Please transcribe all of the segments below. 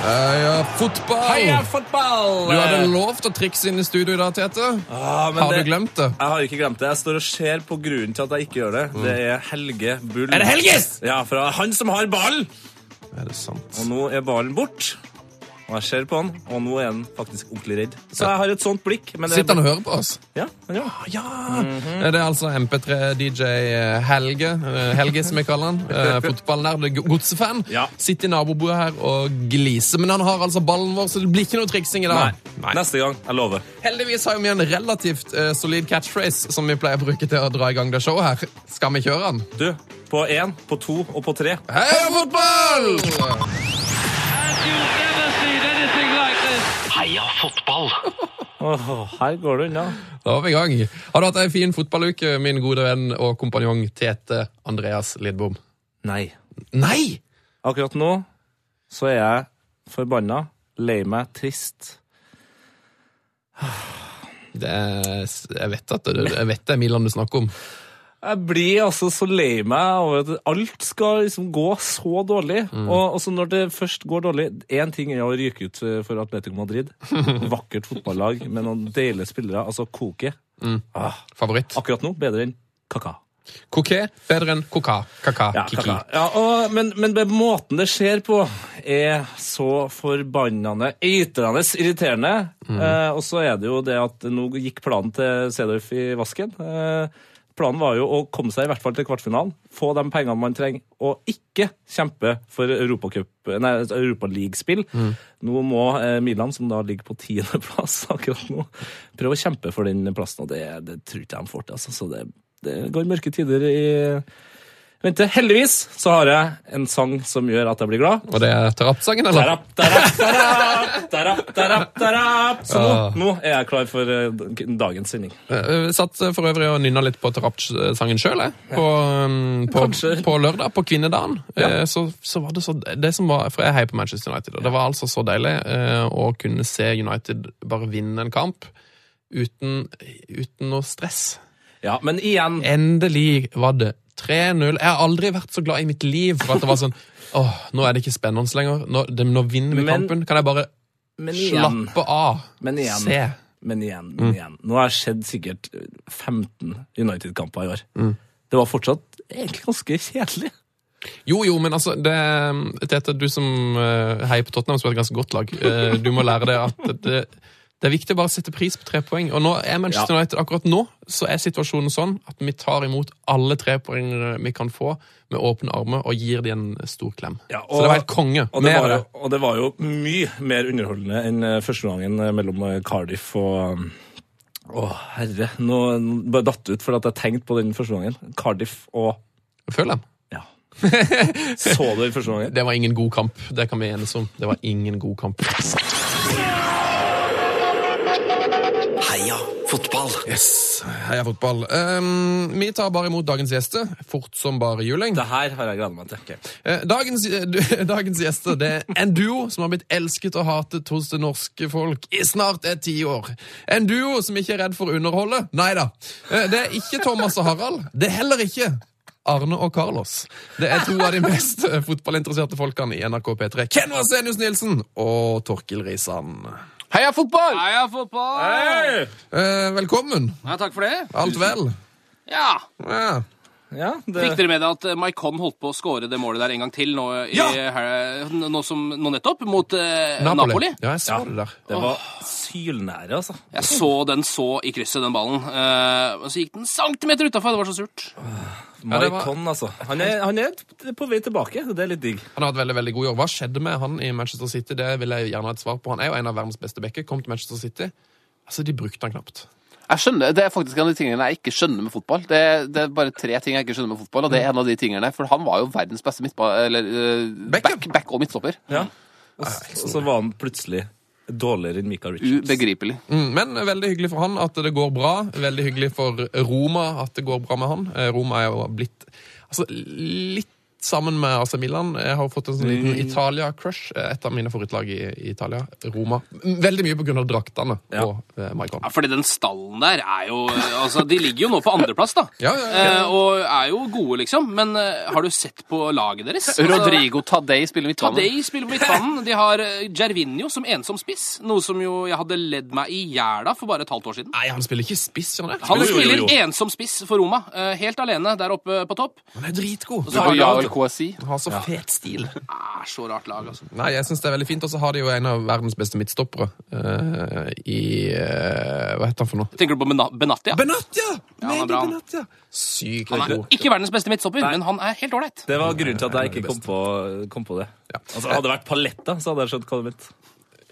Heia fotball! Heia fotball! Du hadde lovt å trikse inn i studio i dag, Tete. Ah, men Har det- du glemt det? Jeg har ikke glemt det. Jeg står og ser på grunnen til at jeg ikke gjør det. Det er Helge Bull. Er det Helges? Ja, for han som har ball! Er det sant? Og nå er ballen bort. Og jeg ser på han, og nå er han faktisk ordentlig redd. Så jeg har et sånt blikk. Men det er Sitter han og hører på oss? Ja, ja. ja. Mm -hmm. Det er altså MP3-DJ Helge, eh, Helge som jeg kaller han. Eh, Fotballnerd, godsefan. Ja. Sitter i naboboet her og gliser. Men han har altså ballen vår, så det blir ikke noe triksing i dag. Nei. Neste gang. Jeg lover. Heldigvis har vi en relativt eh, solid catchphrase som vi pleier å bruke til å dra i gang det showet her. Skal vi kjøre den? Du, på én, på to og på tre. Heia fotball! Heia never see anything like this. Heia fotball! Oh, her går det unna. Da var vi i gang. Har du hatt ei en fin fotballuke, min gode venn og kompanjong Tete Andreas Lidbom? Nei. Nei! Akkurat nå så er jeg forbanna, lei meg, trist. Det er, jeg vet at det, jeg vet det er Milan du snakker om. Jeg blir altså så lei meg over at alt skal liksom gå så dårlig. Og, og så når det først går dårlig Én ting er å ryke ut for Atletico Madrid. Vakkert fotballag med noen deilige spillere. Altså Koke. Ah, Favoritt? akkurat nå bedre enn Kaka. Koke bedre enn koka. Kaka. Ja, Kiki. kaka. Ja, og, men, men måten det skjer på, er så forbannende eitrende irriterende. Eh, og så er det jo det at nå gikk planen til Cedorf i vasken. Eh, planen var jo å komme seg i hvert fall til kvartfinalen, få de pengene man trenger, og ikke kjempe for nei, Europaligaspill. Nå må eh, Milan, som da ligger på tiendeplass akkurat nå, prøve å kjempe for den plassen, og det, det tror ikke de får til. Altså, så det, det går mørke tider i Vent, heldigvis så har jeg en sang som gjør at jeg blir glad. Og det er Tarap-sangen, eller? Tarap, tarap, tarap, tarap, tarap, tarap. Så nå, Ah. nå er jeg klar for eh, dagens sending. Jeg satt for øvrig og nynna litt på Tarap-sangen sjøl, jeg. På, um, på, på lørdag, på kvinnedagen. Ja. så, så var det så Det som var For jeg heier på Manchester United, og det var altså så deilig eh, å kunne se United bare vinne en kamp uten, uten noe stress. Ja, men igjen Endelig var det 3-0. Jeg har aldri vært så glad i mitt liv for at det var sånn Åh, nå er det ikke spennende lenger. Nå, det, nå vinner vi Men- kampen. Kan jeg bare Men igjen, slappe av? Men igjen. Se. men igjen, men igjen. Nå har det skjedd sikkert 15 United-kamper i år. Det var fortsatt egentlig ganske kjedelig. Jo, jo, men altså det, Tete, du som uh, heier på Tottenham, som er et ganske godt lag, eh, du må lære deg at det, det er viktig å bare sette pris på tre poeng. Og nå er Manchester Ja. United akkurat nå så er situasjonen sånn at vi tar imot alle tre poengene vi kan få, med åpne armer og gir dem en stor klem. Ja, så det var helt konge. Og det, var jo, og det var jo mye mer underholdende enn eh, første gangen eh, mellom eh, Cardiff og um, Å, herre. Nå bare datt ut for at jeg tenkte på den første gangen. Cardiff og Føler dem. Ja. Så du den første gangen? Det var ingen god kamp. Det kan vi enes om. Det var ingen god kamp. Heia fotball! Yes, heia fotball. Um, vi tar bare imot dagens gjester, fort som bare juling. Det her har jeg gleda meg til. Okay. Eh, Dagens, du- dagens gjester det er en duo som har blitt elsket og hatet hos det norske folk i snart et tiår. En duo som ikke er redd for å underholde. Nei da. Eh, Det er ikke Thomas og Harald. Det er heller ikke Arne og Carlos. Det er to av de mest fotballinteresserte folkene i NRK P3. Ken Vasenius Nilsen og Torkil Risan. Heia fotball! Heia fotball! Hei! Eh, velkommen. Ja, takk for det. Alt vel? Ja. Ja. Ja, det, Fikk dere med dere at eh, Maikon holdt på å skåre det målet der en gang til nå, i, her, nå, som, nå nettopp, mot eh, Napoli? Ja, jeg så Ja. det der. det var sylnære, altså. Jeg så den så i krysset, den ballen. Eh, og så gikk den centimeter utafor. Det var så surt. Ja, det var- Maikon, altså. Han er, han er på vei tilbake. Det er litt digg. Han har hatt veldig veldig god jobb. Hva skjedde med han i Manchester City? Det vil jeg gjerne ha et svar på. Han er jo en av verdens beste backer. Kom til Manchester City. Altså, De brukte han knapt. Jeg skjønner, Det er faktisk en av de tingene jeg ikke skjønner med fotball. Det, det er bare tre ting jeg ikke skjønner med fotball, og det er en av de tingene. For han var jo verdens beste midtball... Eller uh, back, back og midtstopper. Ja. Og så var han plutselig dårligere enn Mika Richards. Ubegripelig. Mm, Men veldig hyggelig for han at det går bra. Veldig hyggelig for Roma at det går bra med han. Eh, Roma er jo blitt altså, litt sammen med AC Milan. Jeg har fått en sånn liten Italia-crush. Eh, Et av mine favorittlag i, i Italia. Roma. Veldig mye pga. draktene Ja. på eh, Maicon. Ja, fordi den stallen der er jo Altså, de ligger jo nå på andreplass, da. Ja, ja, ja. Eh, og er jo gode, liksom. Men eh, har du sett på laget deres? Altså, Rodrigo Tadei spiller midtbanen. Tadei spiller på midtbanen. De har eh, Gervinho som ensom spiss. Noe som jo jeg hadde ledd meg i hjel av for bare et halvt år siden. Nei, han spiller ikke spiss, gjør han det? Han spiller jo, jo, jo. ensom spiss for Roma. eh, helt alene der oppe på topp. Han er dritgod. Så har de Ja, KSI. Han har så fet stil. Ah, så rart lag, altså. Nei, jeg synes det er veldig fint. Og så har de jo en av verdens beste midtstoppere uh, i uh, Hva heter han for noe? Tenker du på Benatia? Benatia! Ja, han er bra. Benatia. Sykt Han er god. ikke verdens beste midtstopper, men han er helt ålreit. Det var grunnen til at jeg ikke kom på, kom på det. Ja. Altså, hadde det vært Paletta, så hadde jeg skjønt hva det mente.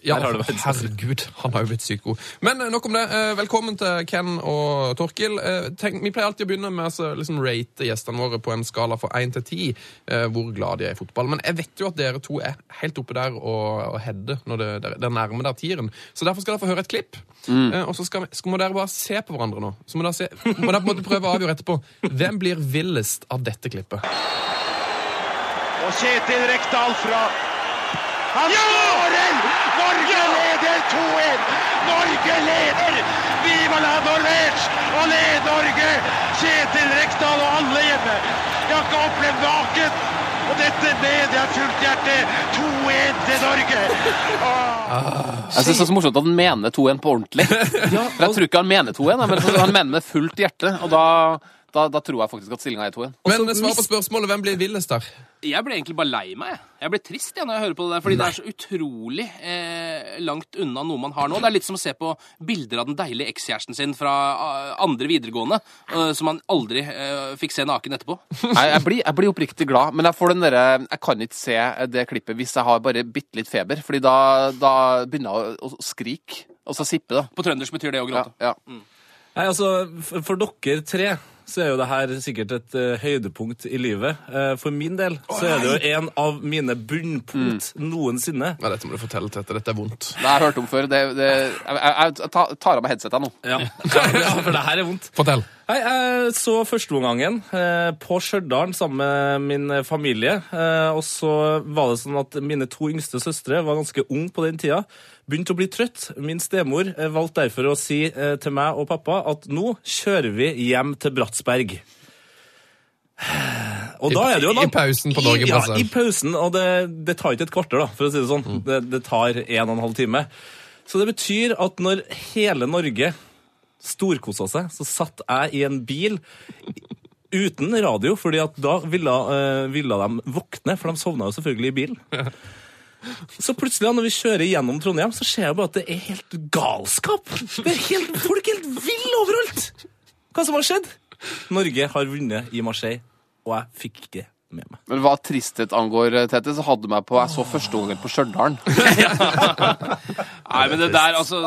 Ja, har herregud, han har jo blitt sykt god. Men eh, nok om det. Eh, Velkommen til Ken og Torkil. Eh, Tenk, vi pleier alltid å begynne med å liksom rate gjestene våre på en skala fra 1 til 10, eh, hvor glad de er i fotball. Men jeg vet jo at dere to er helt oppe der og, og header når det, det er nærme der tieren. Så derfor skal dere få høre et klipp. Mm. Og så skal, skal, må dere bare se på hverandre nå. Så må dere, se, må dere på en måte prøve å avgjøre etterpå. Hvem blir villest av dette klippet? Og Kjetil Rekdal fra Han skårer! Norge leder 2-1! Norge leder! Viva la Norvège! Og led Norge! Kjetil Rekdal og alle hjemme. Jeg har ikke opplevd maken! Og dette med jeg fullt hjerte. 2-1 til Norge! Ah. Jeg synes det er så morsomt at han mener 2-1 på ordentlig. For jeg tror ikke han mener 2-1, men han mener med fullt hjerte. Og da, da, da tror jeg faktisk at stillinga er 2-1. Men svar på spørsmålet hvem blir villest der? Jeg ble egentlig bare lei meg. jeg. blir ble trist jeg, når jeg hører på det der, fordi det er så utrolig eh, langt unna noe man har nå. Det er litt som å se på bilder av den deilige ekskjæresten sin fra eh, andre videregående, eh, som man aldri eh, fikk se naken etterpå. Nei, jeg, blir, jeg blir oppriktig glad, men jeg får den derre Jeg kan ikke se det klippet hvis jeg har bare bitte litt feber, fordi da, da begynner jeg å, å skrike, og så sippe, da. På trøndersk betyr det å Ja, gråte. Mm. Nei, altså, for, for dere tre så er jo det her sikkert et uh, høydepunkt i livet. Uh, for min del så er det jo en av mine bunnpunkt noensinne. Ja, dette må du fortelle, Tete. Dette er vondt. Det har jeg hørt om før. Det, det, jeg, jeg, jeg tar- tar av meg headsetet nå. Ja. ja, for det her er vondt. Fortell. Nei, Jeg så førsteomgangen eh, på Stjørdal sammen med min familie. Eh, og så var det sånn at mine to yngste søstre var ganske unge på den tida. Begynte å bli trøtt. Min stemor eh, valgte derfor å si eh, til meg og pappa at nå kjører vi hjem til Bratsberg. Og da er det jo da, I pausen på I, ja, i pausen, og det, det tar ikke et kvarter, da, for å si det sånn. Mm. Det, det tar en og en halv time. Så det betyr at når hele Norge storkosa seg, så satt jeg i en bil uten radio, fordi at da ville, uh, ville de våkne, for de sovna jo selvfølgelig i bilen. Så plutselig, når vi kjører gjennom Trondheim, så ser jeg bare at det er helt galskap. Det er helt, folk er helt ville overalt! Hva som har skjedd? Norge har vunnet i Marseille, og jeg fikk ikke med meg. Men hva tristhet angår, Tete, så hadde meg på Jeg så første gangen på Stjørdal. Nei, men det der, altså,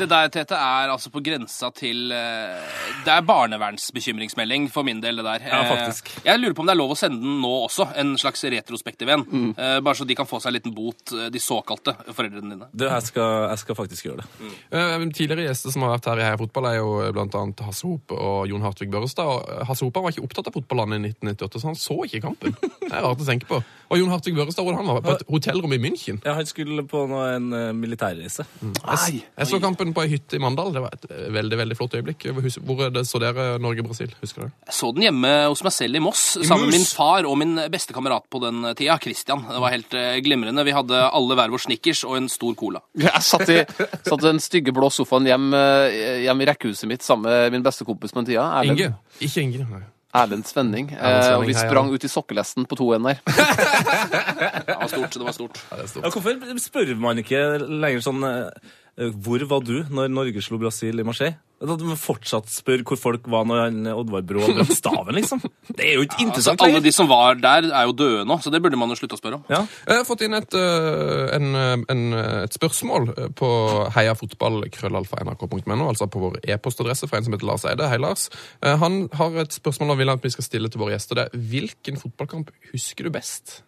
det der, Tete, er altså på grensa til eh, Det er barnevernsbekymringsmelding for min del, det der. Ja, faktisk. Eh, Jeg lurer på om det er lov å sende den nå også, en slags retrospektiv en. Mm. Bare så de kan få seg en liten bot, eh, de såkalte foreldrene dine. Du, jeg skal, jeg skal faktisk gjøre det. Eh, Tidligere gjester som har vært her i Heia Fotball, er jo annet Hasse Hop og Jon Hartvig Børrestad. Hasse Hop var ikke opptatt av fotballandet i 1998, så han så ikke kampen. Det er rart å tenke på. Og Jon Hartvig Børrestad, hvor han var på et hotellrom i München. Ja, han skulle på noe, en militærreise. Mm. Jeg, jeg så kampen på ei hytte i Mandal. Det var et eh, veldig veldig flott øyeblikk. Hvor er det så dere Norge-Brasil? Husker dere? Jeg så den hjemme hos meg selv i Moss, sammen med min far og min beste kamerat på den tida, Christian. Det var helt eh, glimrende. Vi hadde alle hver vår Snickers og en stor cola. Jeg satt i, satt i den stygge blå sofaen hjem, eh, hjem i rekkehuset mitt sammen med min beste kompis på den tida. Erlend, Inge? Ikke Inge. Nei. Erlend Svenning. Erlend Eh, og vi hei, sprang ja. ut i sokkelesten på 2-1. Det var stort. det var stort. Ja, det stort. Ja, hvorfor spør man ikke lenger sånn eh, Hvor var du når Norge slo Brasil i Marseille? At man fortsatt spør hvor folk var når han, Oddvar Brå brøt staven, liksom. Det er jo ikke ja, interessant alle de som var der, er jo døde nå, så det burde man jo slutte å spørre om. Ja. Jeg har fått inn et, øh, en, en, et spørsmål på heiafotball.krøllalfa.nrk.no, altså på vår e-postadresse fra en som heter Lars Eide. Hei, Lars. Eh, Han har et spørsmål han vil at vi skal stille til våre gjester. Det er hvilken fotballkamp husker du best?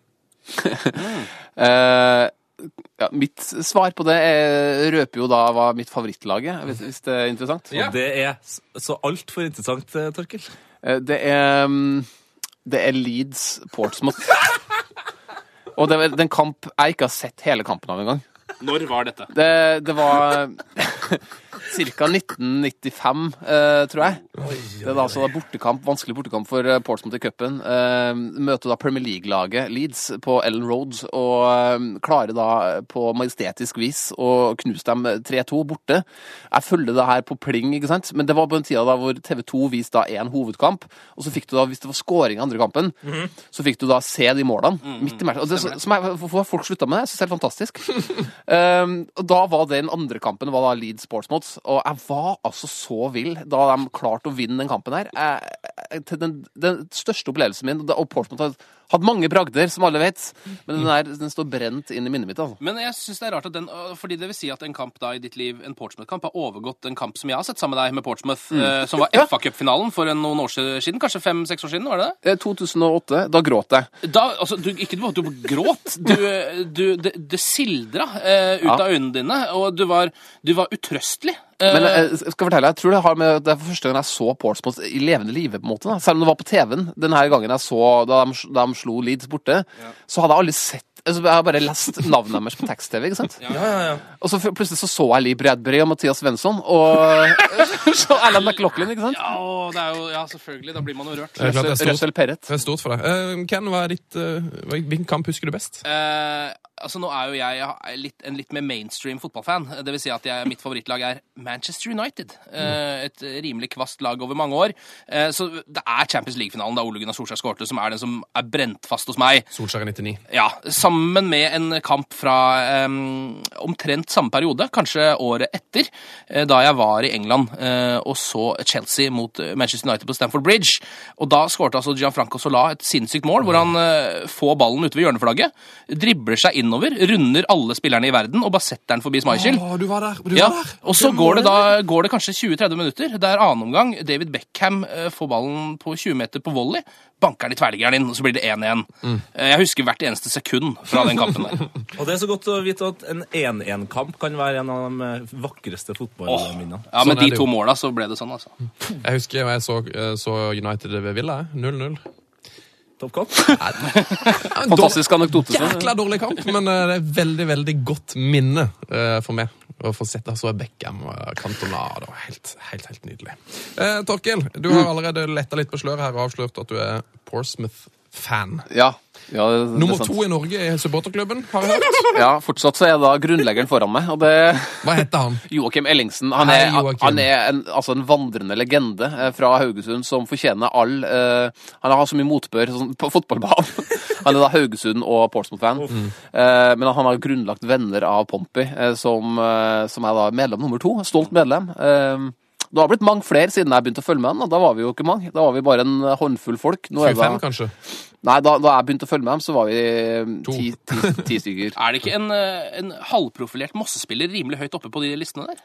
Eh, Ja, mitt svar på det er, røper jo da hva mitt favorittlag er, hvis, hvis det er interessant. Og det er så altfor interessant, eh, Torkel. Eh, Det er mm, Det er Leeds Portsmouth. Og det er en kamp jeg ikke har sett hele kampen av engang. Når var dette? Det, det var ca. 1995, eh, tror jeg. Det er da altså bortekamp, vanskelig bortekamp for eh, Portsmouth i cupen. Eh, møter da Premier League-laget Leeds på Ellen Road og eh, klarer da på majestetisk vis å knuse dem 3-2 borte. Jeg følger det her på pling, ikke sant? men det var på en tida da hvor TV 2 viste da én hovedkamp, og så fikk du da, hvis det var scoring i andre kampen, så fikk du da se de målene midt i matchen. Og det, som jeg, hvorfor folk slutta med det? Jeg synes det er helt fantastisk. Um, og da var den andre kampen var da Leeds Sportsmouth, og jeg var altså så vill da de klarte å vinne den kampen her. Jeg, den, den største opplevelsen min, og Portsmouth har hatt mange bragder, som alle vet, men den, der, den står brent inn i minnet mitt. altså. Men jeg synes det er rart at den, øh, fordi det vil si at en kamp da i ditt liv, en Portsmouth-kamp, har overgått en kamp som jeg har sett sammen med deg med Portsmouth, øh, som var. FA-cupfinalen for noen år siden, kanskje fem-seks år siden, var det det? Eh, 2008, da gråt jeg. Da, altså, du, ikke du, du gråt, du, du, det, det sildra eh, ut Ja. av øynene dine, og du var, du var utrøstelig. Eh, Men jeg skal fortelle, jeg tror det har med Det er første gang jeg så Portsmouth i levende live, på en måte. Da. Selv om det var på TV-en denne gangen jeg så da de, da de slo Leeds borte, så hadde jeg aldri sett altså, Jeg har bare lest navnet deres på tekst-TV. ikke sant? Ja, ja, ja. Og så plutselig så så jeg Lee Bradbury og Mathias Svensson og så Alan McLaughlin, ikke sant? ja, og det er jo, ja, selvfølgelig, da blir man jo rørt. Det er klart det er stort. Russell Perret. Det er stort for deg. Eh, Ken, hva er ditt, eh, hvilken kamp husker du best? Uh, altså Nå er jo jeg, litt, en litt mer mainstream fotballfan. Det vil si at jeg, mitt favorittlag er Manchester United. Eh, et rimelig kvast lag over mange år. Eh, så det er Champions League-finalen da Ole Gunnar Solskjær skårte, som er den som er brent fast hos meg. Solskjær 99. Ja, Sammen med en kamp fra um, omtrent samme periode, kanskje året etter, eh, da jeg var i England eh, og så Chelsea mot eh, Manchester United på Stamford Bridge. Og Da skårte altså Gianfranco Sola et sinnssykt mål, hvor han får ballen ute ved hjørneflagget, dribler seg innover, runder alle spillerne i verden og bare setter den forbi Schmeichel. Oh, du var der! Du Ja, var der! og så går det da går det kanskje 20-30 minutter. Det er annen omgang. David Beckham får ballen på 20 meter på volley. Banker han i tverrliggeren inn, og så blir det 1-1. Mm. Jeg husker hvert eneste sekund fra den kampen der. Og det er så godt å vite at en 1-1-kamp kan være en av de eh, vakreste fotballminnene. Ja, Sånn med er de to måla så ble det sånn, altså. Jeg husker jeg så, eh, så United ved Villa. 0-0. Toppkamp. Ja, en Fantastisk anekdote. Jækla dårlig kamp, men eh, det er veldig, veldig godt minne eh, for meg. Å få sett deg så Beckham og Cantona. Det var helt, helt, helt nydelig. Eh, Torkel, du har allerede letta litt på sløret her og avslørt at du er Portsmouth-fan. Ja. ja det, det er Nummer to i Norge i supporterklubben, har jeg hørt. Ja, Fortsatt så er da grunnleggeren foran meg, og det Hva heter han? Joakim Ellingsen. Han er, Hei, han er en, altså en vandrende legende eh, fra Haugesund som fortjener all uh, Han har så mye motbør sånn, på fotballbanen. Han er da Haugesund- og Portsmouth-fan. Eh, men han har grunnlagt Venner av Pompey, uh, som, som er da medlem nummer to. Stolt medlem. Eh, det har blitt mange flere siden jeg begynte å følge med dem. og da var vi jo ikke mange. Da var vi bare en håndfull folk. Nå er det 25, da, kanskje? nei, da, da jeg begynte å følge med dem, så var vi To. ti, ti, ti stykker. Er det ikke en, eh, en halvprofilert Mosse-spiller rimelig høyt oppe på de listene der?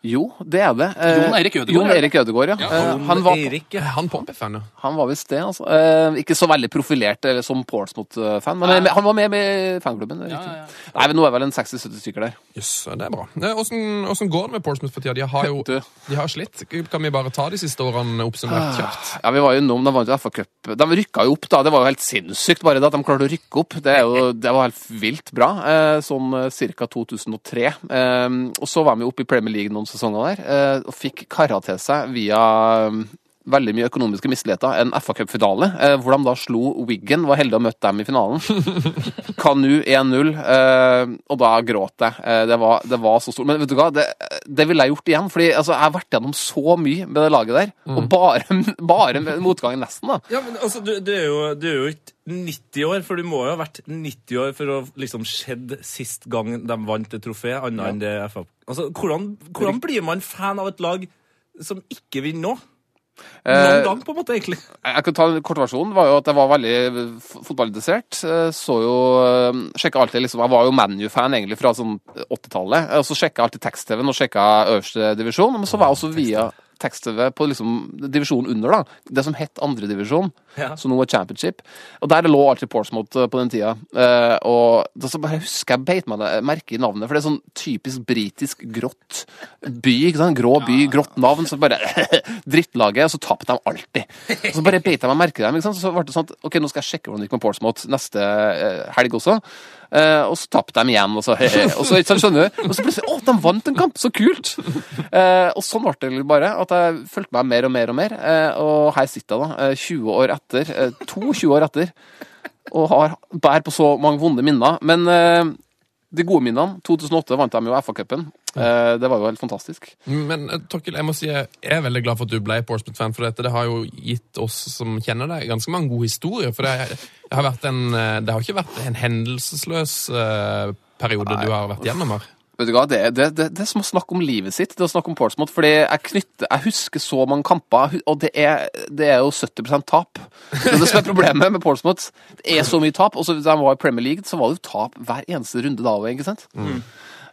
Jo, det er det. Eh, Jon Erik Ødegaard, Jon? Erik Ødegaard, ja. Eh, han var, Eirik. Er han Pompey-fan, ja? Han var visst det, altså. Eh, ikke så veldig profilert eller som Portsmouth-fan, men Nei. han var med i fanklubben. ja, ja. Nei, men Nå er vel en 60-70 stykker der. Jøss, det er bra. Eh, Åssen går det med Portsmouth for tida? De har jo de har slitt. Kan vi bare ta de siste årene oppsummert kjapt? Ja, vi var jo innom, De vant jo FA-cup. De rykka jo opp, da. Det var jo helt sinnssykt bare det at de klarte å rykke opp. Det, er jo, det var helt vilt bra. Eh, sånn eh, ca. 2003. Eh, og så var vi oppe i Premier League noen sesonger der, eh, og fikk kara til seg via eh, veldig mye økonomiske misligheter. En FA-cupfinale, eh, hvor de da slo Wiggen. Var heldig å møte dem i finalen. Kanu 1-0, eh, og da gråt jeg. Eh, det, var, det var så stort. Men vet du hva, det, det ville jeg gjort igjen. fordi altså, jeg har vært gjennom så mye med det laget der. Og bare, bare med motgangen nesten, da. Ja, men altså, du, du, er jo, du er jo ikke 90 år, for du må jo ha vært 90 år for å liksom skjedd sist gang de vant et trofé, annet enn det FA. Altså, hvordan, hvordan blir man fan av et lag som ikke vinner nå? Noen Eh, gang, på en måte, egentlig. Jeg kan ta en Kortversjonen var jo at jeg var veldig f- fotballinteressert. Eh, Så jo eh, sjekka alltid liksom, Jeg var jo ManU-fan egentlig fra sånn 80-tallet. Og så sjekka jeg alltid tekst-TV-en og sjekka øverste divisjon. Men så var jeg også via tekst-TV på liksom divisjonen under, da. Det som het andredivisjon, Ja. som nå er championship. Og der lå alltid Portsmouth eh, på den tida. Eh, og da så bare husker jeg beit meg merke i navnet, for det er sånn typisk britisk grått by. ikke sant? Grå by, grått navn. Så bare Drittlaget, og så tapte de alltid. Og så bare beit jeg meg merke i dem. ikke sant? Så ble det sånn at ok, nå skal jeg sjekke hvordan det gikk med Portsmouth neste eh, helg også. Eh, og så tapte de igjen, og så, og så sant, skjønner du? Og så plutselig Å, de vant en kamp! Så kult! Eh, og sånn ble det bare. At jeg fulgte meg mer og mer og mer. Eh, og her sitter jeg, da, eh, 20 år etter. to 22 år etter. Og har, bærer på så mange vonde minner. Men eh, de gode minnene 2008 vant de jo FA-cupen. Eh, det var jo helt fantastisk. Men eh, Torkil, jeg må si jeg er veldig glad for at du ble Portsmouth-fan, for dette det har jo gitt oss som kjenner deg, ganske mange gode historier. For det, har, en, eh, det har ikke vært en hendelsesløs periode periode du har vært gjennom her. Vet du hva, det, det, det, det er som å snakke om livet sitt, det å snakke om Portsmouth. Fordi jeg knytter, jeg husker så mange kamper, og det er, det er jo 70 tap. Det er det som er problemet med Portsmouth. Det er så mye tap. Og så da jeg var i Premier League, så var det jo tap hver eneste runde da òg, ikke sant? Eh,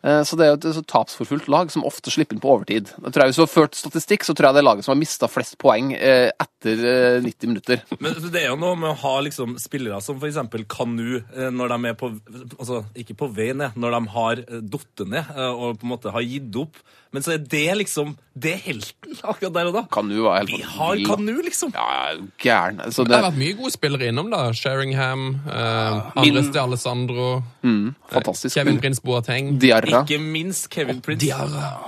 Så det er jo et så tapsforfulgt lag som ofte slipper inn på overtid. Jeg tror jeg Hvis du har ført statistikk, så tror jeg det er laget som har mista flest poeng eh, etter eh, 90 minutter. Men det er jo noe med å ha liksom spillere som f.eks. Kanu, eh, når de er på Altså, ikke på vei ned, når de har falt ned eh, og på en måte har gitt opp. Men så er det liksom Det er helten akkurat der og da. Kanu var helt Vi har. Kanu, liksom. Ja, gæren. Så Det det har vært mye gode spillere innom, da. Sheringham, eh, Min- Andres de Alessandro, mm, fantastisk. Kevin Prince Boateng. Diarra. Ikke minst Kevin Prince.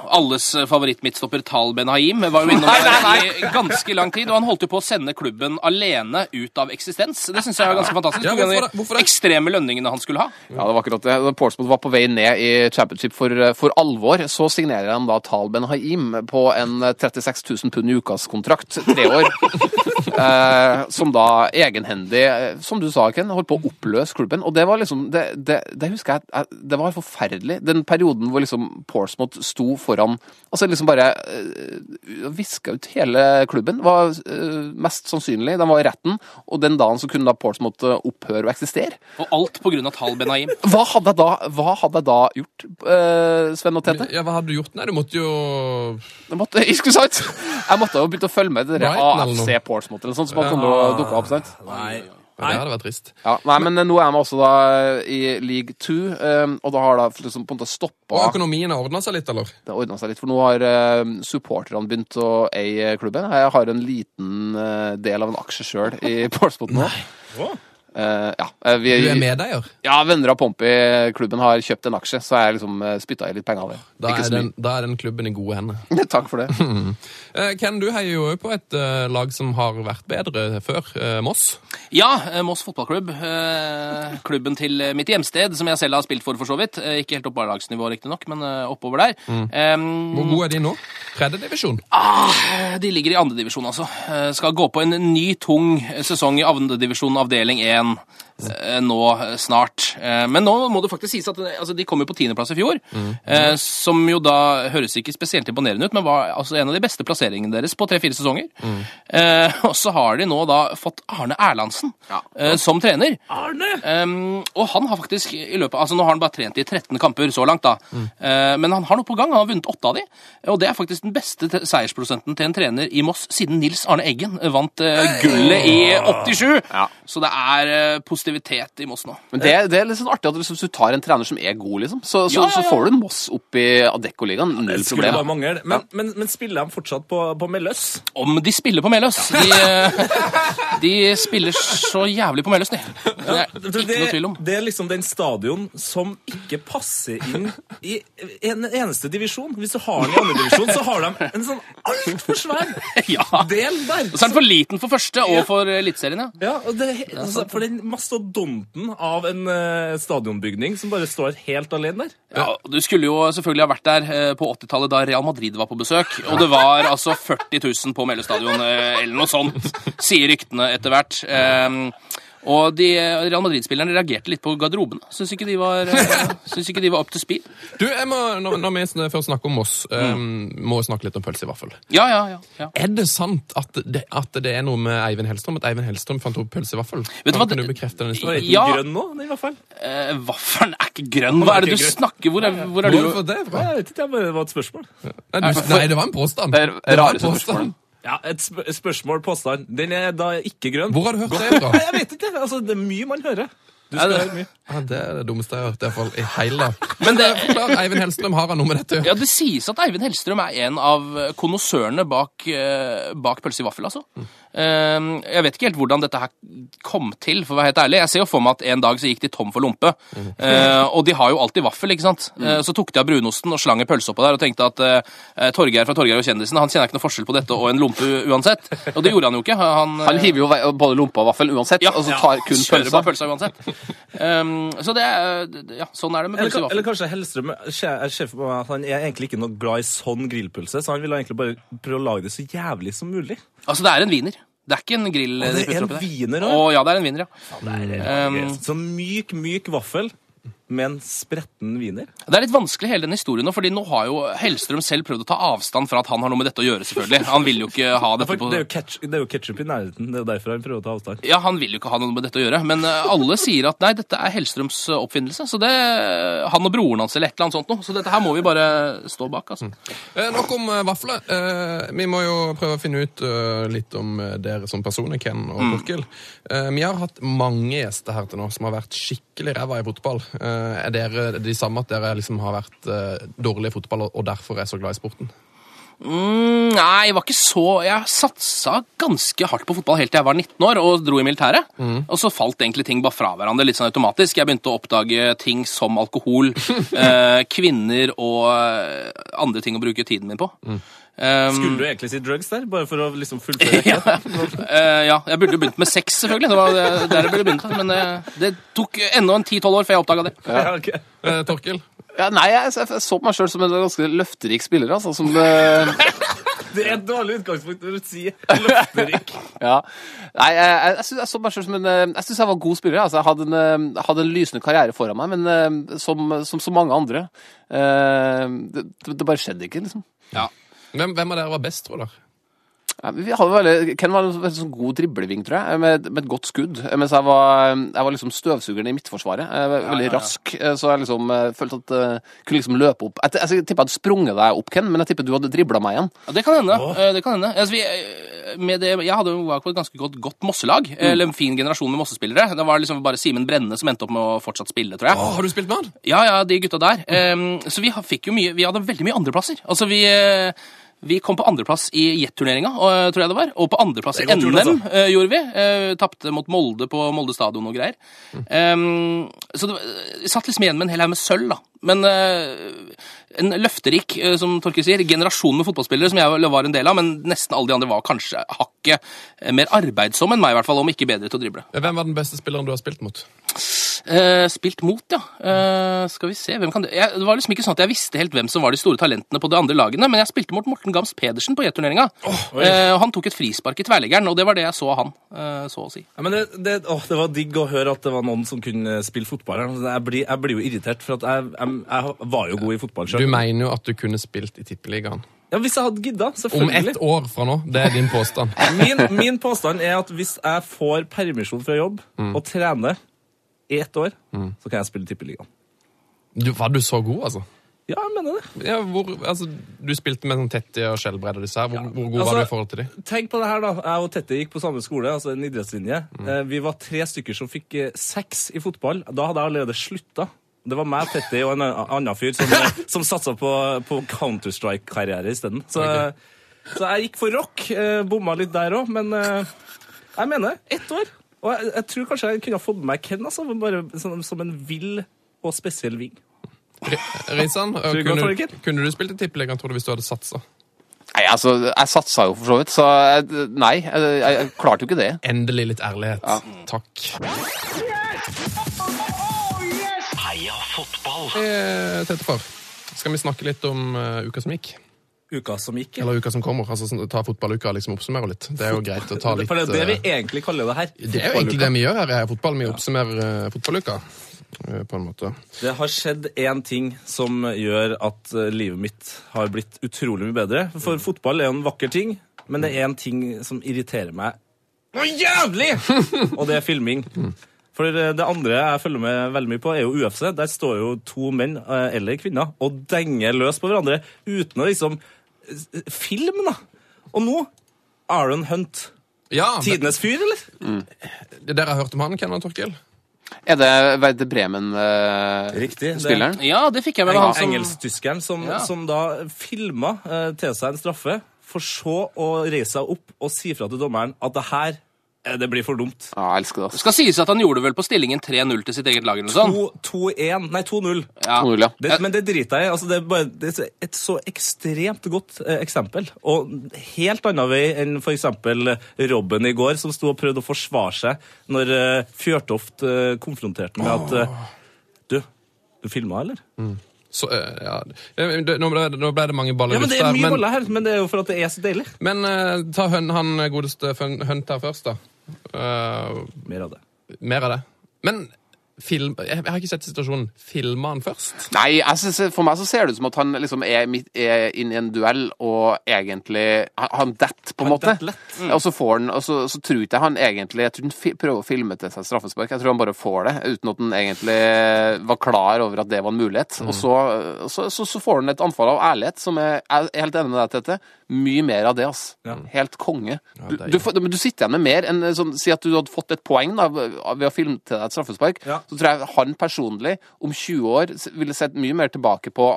Alles eh, favorittmidtstopper Tal Ben Haim var jo innom der i ganske lang tid, og han holdt jo på å sende klubben alene ut av eksistens. Det syns jeg er ganske fantastisk. Ja, hvorfor det? Hvorfor de det? ekstreme lønningene han skulle ha. Ja, det var akkurat det. Portsmouth var på vei ned i championship for, for alvor. Så signerer han da Tal Ben Haim på en 36 000 pund i ukas-kontrakt, tre år. eh, som da egenhendig, eh, som du sa, Ken, holdt på å oppløse klubben. Og det var liksom Det, det, det husker jeg eh, Det var forferdelig. Den perioden hvor liksom Portsmouth sto foran Altså liksom bare øh, viska ut hele klubben, var øh, mest sannsynlig. De var i retten, og den dagen så kunne da Portsmouth eh, opphøre å eksistere. Og alt på grunn av Tal Ben Haim. Hva hadde jeg da, hva hadde jeg da gjort, øh, Sven og Tete? Ja, Hva hadde du gjort? Nei, du måtte jo Jeg måtte, ikke sant? Jeg måtte jo begynt å følge med i det AFC Portsmouth eller sånt som hadde og dukket opp. sant? Nei. Nei. Det hadde vært trist. Ja, nei, men nå er vi også da i league two, um, og da har det liksom på en måte Og økonomien har ordna seg litt, eller? Det har ordna seg litt, for nå har eh, supporterne begynt å eie klubben. Jeg har en liten uh, del av en aksje sjøl i Portsmouth nå. Å. Eh, ja, eh, vi, Du er medeier. ja, venner av Pompi-klubben har kjøpt en aksje, så jeg liksom uh, spytta i litt penger av det. Da er, den, da er den klubben i gode hender. Takk for det. uh, Ken, du heier jo på et uh, lag som har vært bedre før, eh, Moss. Ja, eh, Moss fotballklubb. Eh, klubben til eh, mitt hjemsted, som jeg selv har spilt for, for så vidt. Eh, ikke helt opp barnelagsnivå, riktignok, men eh, oppover der. Em, Hvor gode er de nå? Tredjedivisjon? Ah, de ligger i andredivisjon, altså. Eh, Skal gå på en ny, tung sesong i andredivisjon avdeling 1 eh, nå eh, snart. Eh, Men nå må det faktisk sies at eh, altså, de kom jo på tiendeplass i fjor, eh, som jo da høres ikke spesielt imponerende ut, men var altså en av de beste plasseringene deres på tre-fire sesonger. Eh, Og så har de nå da fått Arne Erlandsen eh, som trener. Arne! Um, og han har faktisk i løpet Altså Nå har han bare trent i 13 kamper så langt, da. Eh, men han har noe på gang. Han har vunnet åtte av de. Og det er faktisk den beste te- seiersprosenten til en trener i Moss siden Nils Arne Eggen vant eh, gullet i 87. Så det er eh, positivitet i Moss nå. Men det, det er litt sånn artig at hvis du tar en trener som er god, liksom, så, så, Ja, ja, så får du en Moss opp i Adeccoligaen. Null skulle bare mangel. Men, men, men spiller de fortsatt på, på Melløs? Om de spiller på Melløs! De, eh, de spiller så jævlig på Melløs, de. Det er Det, noe tvil om. det er liksom den stadion som ikke passer inn i en eneste divisjon. Hvis du har den i andre divisjon, så har de en sånn altfor svær Ja. del der. Og så er den for liten for første og for Eliteserien, ja. Ja, og det, altså, For den mastodonten av en uh, stadionbygning som bare står helt alene der. Ja, Du skulle jo selvfølgelig ha vært der uh, på 80-tallet da Real Madrid var på besøk. Og det var altså 40 000 på Mellø stadion, eh, eller noe sånt, sier ryktene etter hvert. Ehm, Og de Real Madrid-spillerne reagerte litt på garderobene. Syns ikke de var, eh, syns ikke de var up to speed. Du, jeg må, når, når vi først snakker om Moss, um, må vi snakke litt om pølse i vaffel. Ja, ja, ja. ja. Er det sant at det, at det er noe med Eivind Hellstrøm? At Eivind Hellstrøm fant opp pølse i vaffel? Vet du hva, kan du bekrefte den historien? Ja. grønn nå, i hvert fall? Eh, vaffelen er ikke grønn. Hva er det du snakker Hvor er, hvor er du fått det fra? Jeg vet ikke, det var et spørsmål. Nei, du, nei, det var en påstand. Det er var en rare påstand. spørsmål. Ja, Et sp spørsmål, påstand. Den er da ikke grønn. Hvor har du hørt det fra? Jeg vet ikke. altså Det er mye man hører. Du Ja, skal det- høre mye. Ja, det er det dummeste jeg har hørt i, hvert fall, i hele. Men det, Forklar, Eivind Hellstrøm, har han noe med dette ja, det sies at Eivind Hellstrøm er en av konnoissørene bak, eh, bak pølse i vaffel, altså. Eh, jeg vet ikke helt hvordan dette her kom til, for å være helt ærlig. Jeg ser jo for meg at en dag så gikk de tom for lompe. Eh, og de har jo alltid vaffel, ikke sant. Eh, så tok de av brunosten og slang en pølse oppå der og tenkte at eh, Torgeir fra Torgeir og kjendisen, han kjenner ikke noe forskjell på dette og en lompe uansett. Og det gjorde han jo ikke. Han, Han hiver jo både lompe og vaffel uansett, ja, og så tar kun kjører pølsa. bare pølsa uansett. Um, så det er, ja, sånn er det med pølse i vaffel. eller kanskje Hellstrøm er- ser sjef på meg at han er egentlig ikke noe glad i sånn grillpølse, så han ville egentlig bare prøve å lage det så jævlig som mulig. Altså, det er en wiener. Det er ikke en grill. Å, det er en viner wiener Å, ja, det er en wiener, ja. Um, så myk, myk vaffel med en spretten wiener. Det er litt vanskelig hele den historien nå, fordi nå har jo Hellstrøm selv prøvd å ta avstand fra at han har noe med dette å gjøre, selvfølgelig. Han vil jo ikke ha dette på det er jo ketch- det er jo ketsjup i nærheten. Det er jo derfor han prøver å ta avstand. ja, han vil jo ikke ha noe med dette å gjøre, men eh, alle sier at nei, dette er Hellstrøms eh, oppfinnelse. Så det Han og broren hans eller et eller annet sånt noe. Så dette her må vi bare stå bak, altså. Eh, nok om eh, vafler. Eh, vi må jo prøve å finne ut litt om dere som personer, Ken og Mm. Torkil. Eh, vi har hatt mange gjester her til nå som har vært skikkelig ræva i fotball. Eh, er dere de samme at dere liksom har vært eh, dårlige i fotball og derfor er så glad i sporten? Mm, nei, jeg var ikke så Jeg satsa ganske hardt på fotball helt til jeg var 19 år og dro i militæret. Og så falt egentlig ting bare fra hverandre litt sånn automatisk. Jeg begynte å oppdage ting som alkohol, eh, kvinner og eh, andre ting å bruke tiden min på. Um, Skulle du egentlig si drugs der, bare for å liksom fullføre ja, uh, ja, jeg burde jo begynt med sex, selvfølgelig. Det var det- der jeg burde begynt. Men eh, det tok ennå en 10-12 år før jeg oppdaga det. Ja, ok. uh, Torkel? Ja, nei, jeg, jeg, så på meg sjøl som en ganske løfterik spiller, altså. Som Det er et dårlig utgangspunkt når du sier løfterik. Ja. Nei, jeg, jeg, jeg, synes, jeg så meg selv som en Jeg syns jeg var god spiller. Altså, jeg hadde en, hadde en lysende karriere foran meg, men som, som så mange andre eh, det, det bare skjedde ikke, liksom. Ja. Hvem, hvem av dere var best, tror dere? Ja, vi hadde veldig, Ken var en veldig sånn god dribleving, tror jeg, med, med et godt skudd. Mens jeg var, jeg var liksom støvsugeren i midtforsvaret. Jeg var veldig rask, eh, så jeg liksom jeg følte at jeg kunne liksom løpe opp. Jeg, jeg, tipper jeg hadde sprunget deg opp, Ken, men jeg tipper du hadde dribla meg igjen. Ja, det kan hende. Oh. Det kan hende. Altså, vi, eh, med det, jeg hadde jo vært på et ganske godt, godt Mosselag. Eller en fin generasjon med Mosse-spillere. Det var liksom bare Simen Brenne som endte opp med å fortsatt spille, tror jeg. Oh, har du spilt med han? Ja, ja, de gutta der. Em, så vi fikk jo mye Vi hadde veldig mye andreplasser. Altså, vi eh, vi kom på andreplass i Jet-turneringa, eh, tror jeg det var. Og på andreplass i NM gjort, altså. eh, gjorde vi. Uh, Tapte mot Molde på Molde stadion og greier. Em, så det, vi satt liksom igjen med en hel haug med sølv, da. Men uh, en løfterik, uh, som Torkil sier, generasjon med fotballspillere som jeg var en del av, men nesten alle de andre var kanskje hakket mer arbeidsomme enn meg, i hvert fall, om ikke bedre til å drible. Hvem var den beste spilleren du har spilt mot? Eh, spilt mot, ja. Eh, skal vi se, hvem kan det jeg, Det var liksom ikke sånn at jeg visste helt hvem som var de store talentene på de andre lagene, men jeg spilte mot Morten Gams Pedersen på J-turneringa. Eh, han tok et frispark i tverrleggeren, og det var det jeg så av han, eh, så å si. Ja, men det, det, åh, det var digg å høre at det var noen som kunne spille fotball. her. Jeg blir, jeg blir jo irritert, for at jeg, jeg, jeg var jo god i fotball Du mener jo at du kunne spilt i Tippeligaen. Ja, hvis jeg hadde gidda, Om ett år fra nå. Det er din påstand. Min, min påstand er at hvis jeg får permisjon fra jobb og trener ett år, så kan jeg spille Tippeligaen. Du, var du så god, altså? Ja, jeg mener det. Ja, hvor, altså, du spilte med sånn Tetti og Skjelbred og disse her. Hvor, hvor god Altså- var du i forhold til dem? Tenk på det her, da. Jeg og Tetti gikk på samme skole, altså en idrettslinje. Mm. Vi var tre stykker som fikk eh, seks i fotball. Da hadde jeg allerede slutta. Det var meg, Tetti og en annen fyr som, eh, som satsa på, på Counter-Strike-karriere isteden. Så, så jeg gikk for rock. eh, Bomma litt der òg, men eh, jeg mener ett år. Og jeg, jeg tror kanskje jeg kunne ha fått med meg Ken altså, bare som, som en vill og spesiell ving. Risan, kunne, kunne du spilt i Tippeligaen, tror du, hvis du hadde satsa? Nei, altså, jeg satsa jo for så vidt, så jeg, nei, jeg, jeg, jeg klarte jo ikke det. Endelig litt ærlighet. Takk. Heia fotball! Tete far, skal vi snakke litt om uh, uka som gikk? Uka som gikk. Eller uka som kommer. altså sånn, Ta fotballuka og liksom oppsummere litt. Det er jo greit å ta litt For det er det vi eh, egentlig kaller det her. Det er jo egentlig det vi gjør her i fotball. Vi oppsummerer eh, fotballuka, eh, på en måte. Det har skjedd én ting som gjør at eh, livet mitt har blitt utrolig mye bedre. For fotball er jo en vakker ting, men det er én ting som irriterer meg noe jævlig! Og det er filming. For eh, det andre jeg følger med veldig mye på, er jo UFC. Der står jo to menn eh, eller kvinner og denger løs på hverandre uten å liksom eh, Film, da! Og nå Aaron Hunt. Ja, Tidenes fyr, eller? det dere har hørt om han, Kennan Torkel? Er det Verde Bremen-spilleren? Riktig. det- Ja, det fikk jeg med meg. Han som Engelsktyskeren som, Ja. som da filma eh, til seg en straffe, for så å reise seg opp og si fra til dommeren at det her eh, det blir for dumt. Ja, jeg elsker det. Det skal sies at han gjorde det vel på stillingen 3-0 til sitt eget lag. eller noe sånt. 2-1 Nei, 2-0. Ja. 2-0, ja. Det, men det driter jeg i. Altså, det, er bare, det er et så ekstremt godt eh, eksempel. Og helt annen vei enn f.eks. Robben i går, som sto og prøvde å forsvare seg når eh, Fjørtoft eh, konfronterte med at eh, Du, du filma, eller? Så, eh, ja. Eh, det- Nå ble, nå ble det mange baller Ja, men Det er mye men, boller her, men det er jo for at det er så deilig. Men eh, ta høn, han godeste Fun- Hunt her først, da. Eh, Mer av det. mer av det. Men film Jeg, har ikke sett situasjonen. Filma han først? Nei, synes, for meg så ser det ut som at han liksom er, midt, er inne i en duell og egentlig Han, han detter, på en måte. Mm. Og så får han, og så, så tror ikke han egentlig Jeg tror han prøver å filme til seg straffespark. Jeg tror han bare får det, uten at han egentlig var klar over at det var en mulighet. Og så, så, så, får han et anfall av ærlighet, som er, jeg er helt enig med deg, Tete. Mye mer av det, ass. Helt konge. Du, du, du sitter igjen med mer enn sånn Si at du hadde fått et poeng da, ved å filme til deg et straffespark. Ja. Så tror jeg han personlig om 20 år ville sett mye mer tilbake på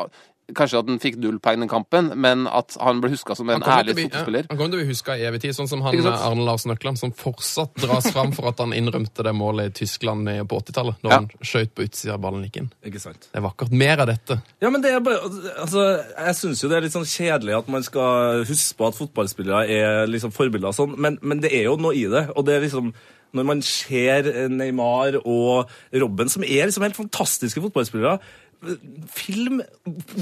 Kanskje at han fikk null poeng den kampen, men at han ble huska som en ærlig bli- fotballspiller. Ja, han kommer til å bli huska i evig tid, sånn som han Arne Lars Nøkland, som fortsatt dras fram for at han innrømte det målet i Tyskland i- på 80-tallet, da Ja. han skjøt på utsida av ballen gikk inn. Ikke sant? Det er vakkert. Mer av dette. Ja, men det er bare, altså, Jeg syns jo det er litt sånn kjedelig at man skal huske på at fotballspillere er liksom forbilder og sånn, men, men det er jo noe i det. Og det er liksom Når man ser Neymar og Robben, som er liksom helt fantastiske fotballspillere Film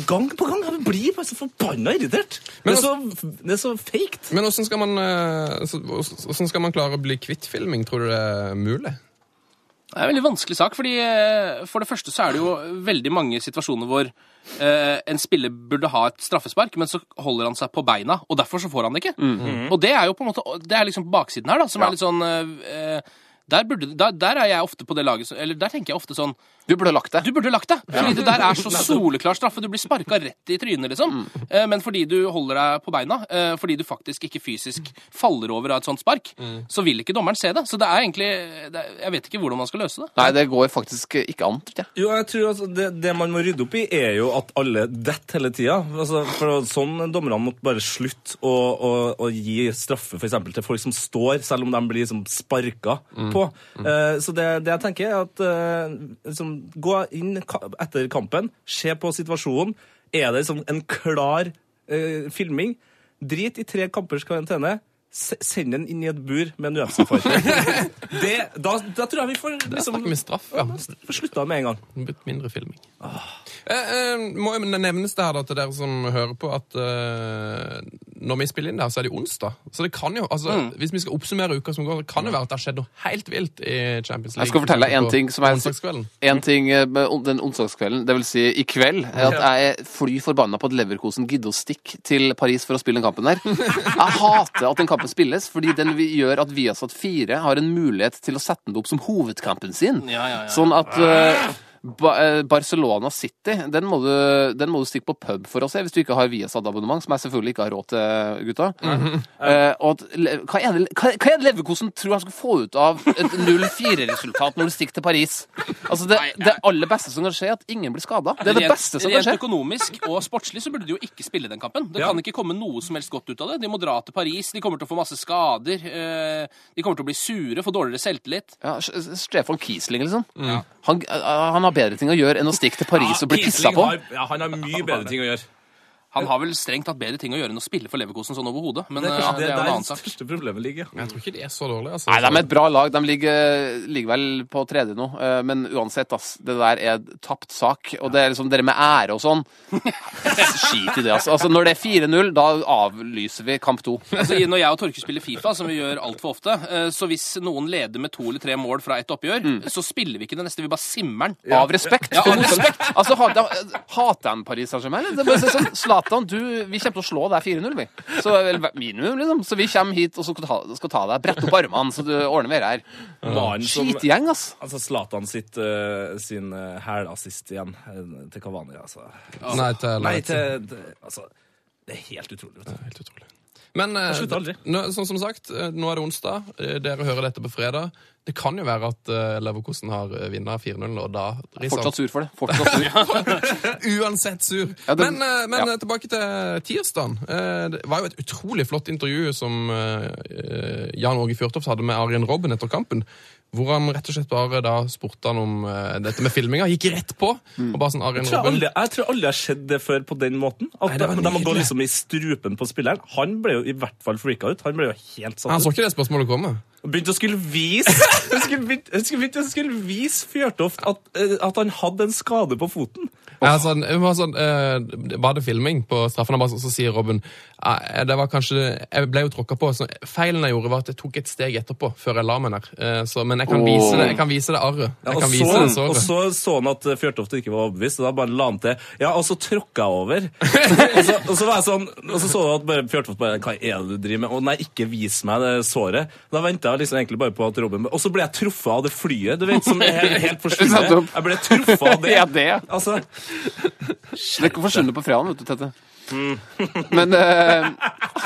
gang på gang. Jeg blir bare så forbanna irritert. Det er så, det er så fake. Men hvordan skal, man, eh, skal man klare å bli kvitt filming? Tror du det er mulig? Det er en veldig vanskelig sak, fordi eh, for det første så er det jo veldig mange situasjoner hvor en spiller burde ha et straffespark, men så holder han seg på beina, og derfor så får han det ikke. Og det er jo på en måte, det er liksom baksiden her, da, som er litt sånn eh, der, burde, der, der er jeg ofte på det laget, eller der tenker jeg ofte sånn Du burde lagt det. Du burde lagt deg, fordi det der er så soleklar straffe. Du blir sparka rett i trynet, liksom. Eh, Men fordi du holder deg på beina, eh, fordi du faktisk ikke fysisk faller over av et sånt spark, så vil ikke dommeren se det. Så det er egentlig det Jeg vet ikke hvordan man skal løse det. Nei, det går faktisk ikke an, tror jeg. Jo, jeg tror altså, det, det man må rydde opp i, er jo at alle detter hele tida. Altså, for sånn dommerne måtte bare slutte å, å, å gi straffe for eksempel, til folk som står, selv om de blir liksom, sparka på. Eh, så det, det jeg tenker, er at uh, liksom, gå inn etter kampen, se på situasjonen. Er det liksom, en klar uh, filming? Drit i tre kampers karantene. Se- Send den inn i et bur med en UFC-fighter. Da, da tror jeg vi får liksom, Snakker vi straff, ja. får slutta med en gang. Blitt mindre filming. Eh, eh, må jeg nevnes det her da til dere som hører på, at eh, når vi spiller inn der, så er det onsdag. Så det kan jo, altså, hvis vi skal oppsummere uka som går, det kan jo være at det har skjedd noe helt vilt i Champions League. Jeg skal fortelle deg en ting som er. En ting eh, med den onsdagskvelden, det vil si i kveld, er at jeg er fly forbanna på at Leverkosen gidder å stikke til Paris for å spille den kampen der. Jeg hater at den kampen spilles, fordi den vi- gjør at Viasat 4 har en mulighet til å sette den opp som hovedkampen sin. Sånn at eh, ba eh, Barcelona City, den må, du, den må du stikke på pub for å se, hvis du ikke har Viasat-abonnement, som jeg selvfølgelig ikke har råd til, gutta. Eh, og at, le- hva, er det, hva, hva er det Leverkosen tror han skal få ut av et 0-4-resultat når du stikker til Paris? Altså, det, det aller beste som kan skje, er at ingen blir skada. Det er det beste som kan skje. Rent økonomisk og sportslig så burde de jo ikke spille den kampen. Det Ja. kan ikke komme noe som helst godt ut av det. De må dra til Paris, de kommer til å få masse skader. eh, De kommer til å bli sure, få dårligere selvtillit. Ja, Stefan Kiesling, liksom. Han, eh, han har bedre ting å gjøre enn å stikke til Paris og bli pissa på. Har, ja, han har mye bedre ting å gjøre. Han har vel strengt tatt bedre ting å gjøre enn å spille for Leverkosen sånn overhodet. Men Det er eh, kanskje det det er jo en der annen sak. største problemet ligger. Jeg tror ikke de er så dårlige. altså. Nei, de er et bra lag. De ligger, ligger vel på tredje nå. Eh, Men uansett, ass. Det der er tapt sak. Og det er liksom dere med ære og sånn. Skit i det, altså. altså når det er 4-0, da avlyser vi kamp to. Altså, når jeg og Torke spiller Fifa, som vi gjør altfor ofte, eh, så hvis noen leder med to eller tre mål fra ett oppgjør, så spiller vi ikke det neste, vi bare simmer den. Av respekt. Ja, av respekt. Altså, Hater han Paris Saint-Germain? Det er Zlatan, du, vi kommer til å slå deg 4-0, vi. Så, minimum, liksom. så vi kommer hit og skal ta, skal ta deg. Brette opp armene, så du ordner mer her. Som Skitgjeng, ass. Altså Zlatan sitt, uh, sin uh, hælassist igjen eh, til Kavani, altså. Nei, til, Nei, til, til Altså, det er helt utrolig. vet du. Helt utrolig. Men eh, nå, sånn som sagt, eh, nå er det onsdag. Eh, Dere hører dette på fredag. Det kan jo være at Leverkosen har vunnet 4-0, og da Fortsatt sur for det. Fortsatt sur. Uansett sur. Ja, det- men men ja. tilbake til tirsdagen. Eh, Det var jo et utrolig flott intervju som Jan Åge Fjørtoft hadde med Arjen Robben etter kampen. Hvor han rett og slett bare da spurte han om uh, dette med filminga. Gikk rett på. Mm. og bare sånn, Arjen Jeg tror aldri, jeg tror aldri jeg har sett det før på den måten. At Nei, de, de går liksom i strupen på spilleren. Han ble jo i hvert fall freaka ut. Han ble jo helt satt Han så ikke det spørsmålet komme. Begynte å skulle vise Han skulle skulle skulle vise Fjørtoft at, eh, at han hadde en skade på foten. Ja, sånn, var, sånn, uh, var det filming på straffen? Og så, sier Robin uh, det var kanskje, Jeg ble jo tråkka på. Så feilen jeg gjorde, var at jeg tok et steg etterpå før jeg la meg der. Uh, så, men jeg kan, oh. vise det, jeg kan vise det arret. Ja, og, kan så, og så så han at Fjørtoft ikke var overbevist, og da bare la han til. Ja, og så tråkka jeg over. og, så, og så var jeg sånn, og så så du at bare, Fjørtoft bare Hva er det du driver med? Å nei, ikke vis meg det såret. Da venta jeg liksom egentlig bare på at Robin Og så ble jeg truffet av det flyet, du vet, som er helt, helt forsvunnet. Jeg ble truffet av det. Ja, det. Altså, Det få forsvinne på fredagen, vet du, Tette. Men, eh,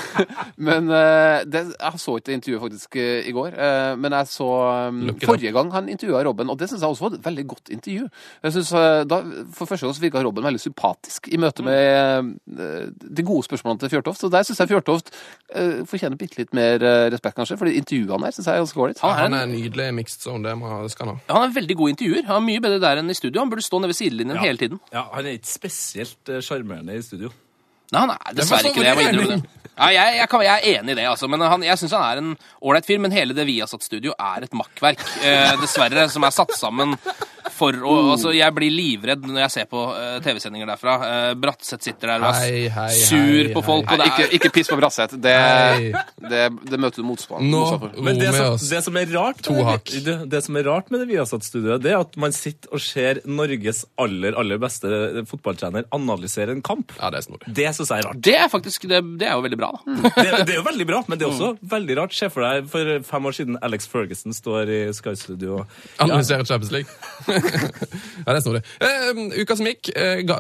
men eh, det, Jeg så ikke det intervjuet faktisk eh, i går, men jeg så um, forrige gang han intervjua Robben, og det syns jeg også var et veldig godt intervju. Jeg synes, da, For første gang så virka Robben veldig sympatisk i møte med eh, de gode spørsmålene til Fjørtoft. Så der syns jeg Fjørtoft fortjener bitte litt mer respekt, kanskje, for de intervjuene der syns jeg er ganske ålreit. Han er Han er nydelig mixed zone. Det, må, skal han ha. Ja, Han er veldig god intervjuer. Han er Mye bedre der enn i studio. Han burde stå nede ved sidelinjen hele tiden. ja, han er ikke spesielt sjarmerende i studio. Nei, han er dessverre ikke det. Jeg må innrømme det. Ja, jeg, jeg, kan, jeg er enig i det, altså. Men han, jeg syns han er en ålreit fyr. Men hele det Viasat-studio er et makkverk, eh, dessverre, som er satt sammen for å Altså, jeg blir livredd når jeg ser på uh, TV-sendinger derfra. Uh, Bratseth sitter der og er Hei, hei, sur hei, på folk. hei. Og det Ikke, er, ikke piss på Bratseth. Det, det, det møter du motstand. no. for. Men det som, det som er rart med det, det, det som er rart med det Viasat-studioet, det er at man sitter og ser Norges aller, aller beste fotballtrener analysere en kamp. Ja, det er. Det syns jeg er rart. det er faktisk det, det er jo veldig bra, da. Det, det er jo veldig bra, men det er også veldig rart. Se for deg for fem år siden Alex Ferguson står i Sky Studio. og- Analysere Champions League. ja, det er det. Uh, uka som gikk, uh, ga,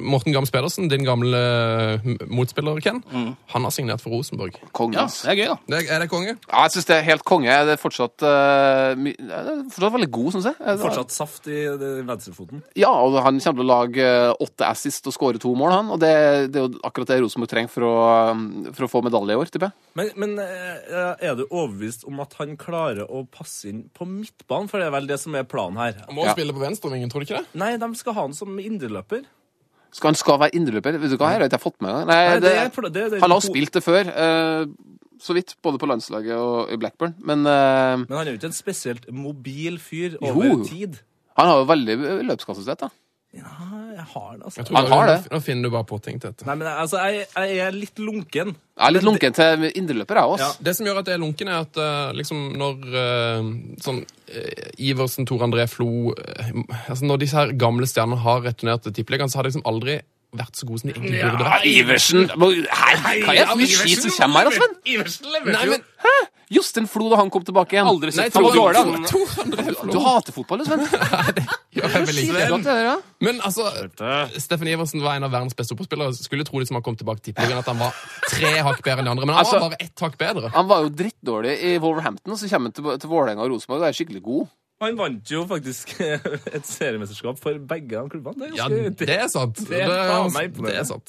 Morten Gams Pedersen, din gamle eh, motspiller, Ken, han har signert for Rosenborg. Konge, Ja, det er gøy, da. Det, er det konge? Ja, jeg syns det er helt konge. Det er fortsatt, eh, my, det er fortsatt veldig god, syns jeg. Er, Fortsatt saft i venstrefoten. Ja, og han kommer til å lage eh, åtte assist og skåre to mål, han. Og det, det er jo akkurat det Rosenborg trenger for å, for å få medalje i år, tipper jeg. Men, men eh, er du overbevist om at han klarer å passe inn på midtbanen? For det er vel det som er planen her. Han må jo Ja. spille på venstrevingen, tror du ikke det? Nei, de skal ha han som indreløper. Skal han skal være indreløper? Vet du hva, her har ikke fått med meg. Nei, Nei, det, det det- det- han har spilt det før, uh, så vidt, både på landslaget og i Blackburn. Men uh, Men han er jo ikke en spesielt mobil fyr Jo. over tid. han har jo veldig løpskapasitet, da. Ja, jeg har det, altså. Jeg tror Han har det. Nå, finner du bare på ting til dette. Nei, men altså, jeg, jeg er litt lunken. Jeg er litt lunken til indreløper, jeg også. Ja. Det som gjør at jeg er lunken, er at eh, liksom når eh, sånn eh, Iversen, Tor André Flo eh, altså Når disse her gamle stjernene har returnert til Tippeligaen, så har de liksom aldri vært så gode som de egentlig burde Ja, vært. Iversen Her, Hva er det for mye skit som kommer her, da, Sven? Iversen Nei, leverte jo. Jostein Flo da han kom tilbake igjen. Aldri sett Flo. Du hater fotball, Sven. Men altså, Steffen Iversen var en av verdens beste fotballspillere. Skulle tro liksom han kom tilbake til Tippeligaen at han var tre hakk bedre enn de andre, men han Altså- var bare ett hakk bedre. Han var jo drittdårlig i Wolverhampton, og så kommer han til, til Vålerenga og Rosenborg og er skikkelig god. Han vant jo faktisk et seriemesterskap for begge de klubbene. Det er Ja, det er sant. Det er det meg det er sant.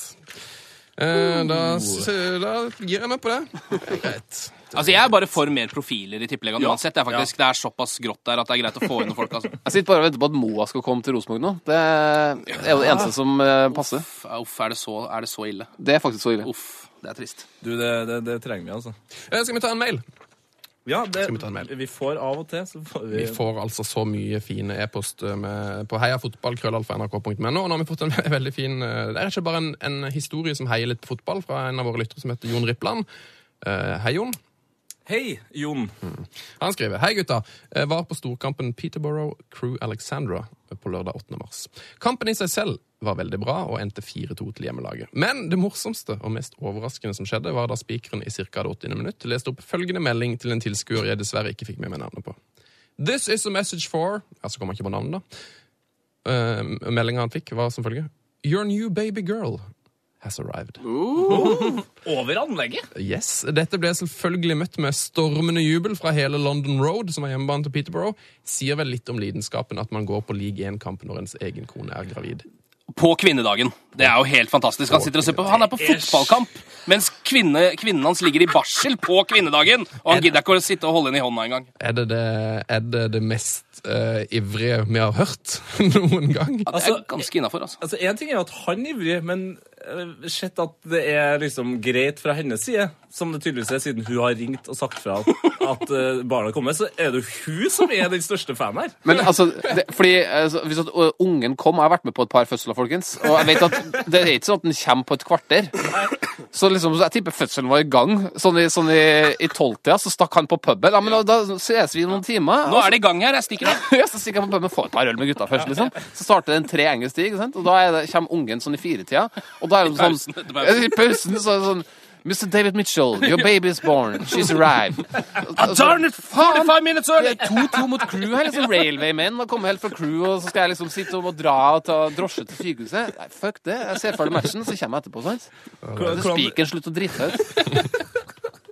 Uh, da, da gir jeg meg på det. Greit. Altså, Jeg er bare for mer profiler i Tippeligaen Ja. uansett. Det er faktisk, det er såpass grått der at det er greit å få inn noen folk. altså. Jeg sitter bare og venter på at Moa skal komme til Rosenborg nå. Det er jo det eneste som eh, passer. Uff, Uff, er det, så, er det så ille? Det er faktisk så ille. Uff, det er trist. Du, det, det, det trenger vi, altså. Eh, Skal vi ta en mail? Ja, det, vi ta en mail? vi får av og til, så får vi Vi får altså så mye fine e-post eh, på heiafotballkrøllalfa.nrk.no. Og nå har vi fått en veldig fin Det er ikke bare en, en historie som heier litt på fotball, fra en av våre lyttere som heter Jon Rippland. Uh, Hei, Jon. Hei, Jon. Han skriver Hei gutta, jeg var på storkampen Peterborough Crew Alexandra på lørdag 8. mars. Kampen i seg selv var veldig bra og endte 4-2 til hjemmelaget. Men det morsomste og mest overraskende som skjedde, var da spikeren i ca. det 80. minutt leste opp følgende melding til en tilskuer jeg dessverre ikke fikk med meg navnet på. This is a message for Ja, så kom han ikke på navnet, da. Uh, Meldinga han fikk, var som følger Your new baby girl has arrived. Over anlegget? Yes, Dette ble selvfølgelig møtt med stormende jubel fra hele London Road, som er hjemmebanen til Peterborough. Sier vel litt om lidenskapen at man går på league 1-kamp når ens egen kone er gravid. På kvinnedagen. Det er jo helt fantastisk. Han sitter og ser på, han er på fotballkamp, mens kvinne, kvinnen hans ligger i barsel på kvinnedagen. Og han gidder ikke å sitte og holde henne i hånda engang. Er det det, er det, det mest uh, ivrige vi har hørt noen gang? Det Altså, er ganske innafor, altså. Altså, En ting er jo at han er ivrig, men sett at det er liksom greit fra hennes side, som det tydeligvis er siden hun har ringt og sagt fra at, uh, barna kommer, så er det jo hun som er den største fan her. Men altså, det, fordi altså, Hvis at uh, ungen kom Jeg har vært med på et par fødsler, folkens. Og jeg vet at det er ikke sånn at den kommer på et kvarter. Så liksom, så jeg tipper fødselen var i gang. Sånn i, sånn i, i tolvtida så stakk han på puben. Ja, men da, da ses vi i noen timer. Nå er det i gang her. Jeg stikker av. Ja, så stikker jeg på puben, får et par øl med gutta først, liksom. Så starter den tre engelsk stig, og da er det, kommer ungen sånn i firetida. Og da er det sånn. I pausen så er det sånn Mr. David Mitchell, your baby is born. She's arrived. Darn it! 45 minutes early! Det er 2-2 mot crew her, liksom Railway-menn har kommet helt fra crew, og så skal jeg liksom sitte og dra og ta drosje til sykehuset. Nei, fuck det. Jeg ser ferdig matchen, så kommer jeg etterpå, sant? Så spikeren slutter å drite ut.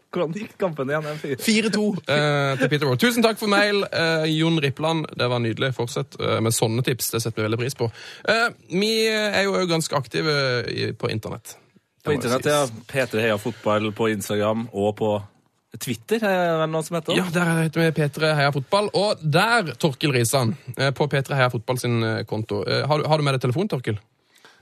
hvordan gikk kampen igjen? 4-2 eh, til Peterborough. Tusen takk for mail, eh, Jon Rippland. Det var nydelig. Fortsett eh, med sånne tips. Det setter vi veldig pris på. Eh, vi er jo ganske aktive i, på internett. På internett, ja. P3 Heia Fotball på Instagram og på Twitter, er det noe som heter? Ja, der heter vi P3 Heia Fotball. Og der, Torkil Risan, eh, på P3 Heia Fotball sin eh, konto. Eh, Har du, har du med deg telefon, Torkil?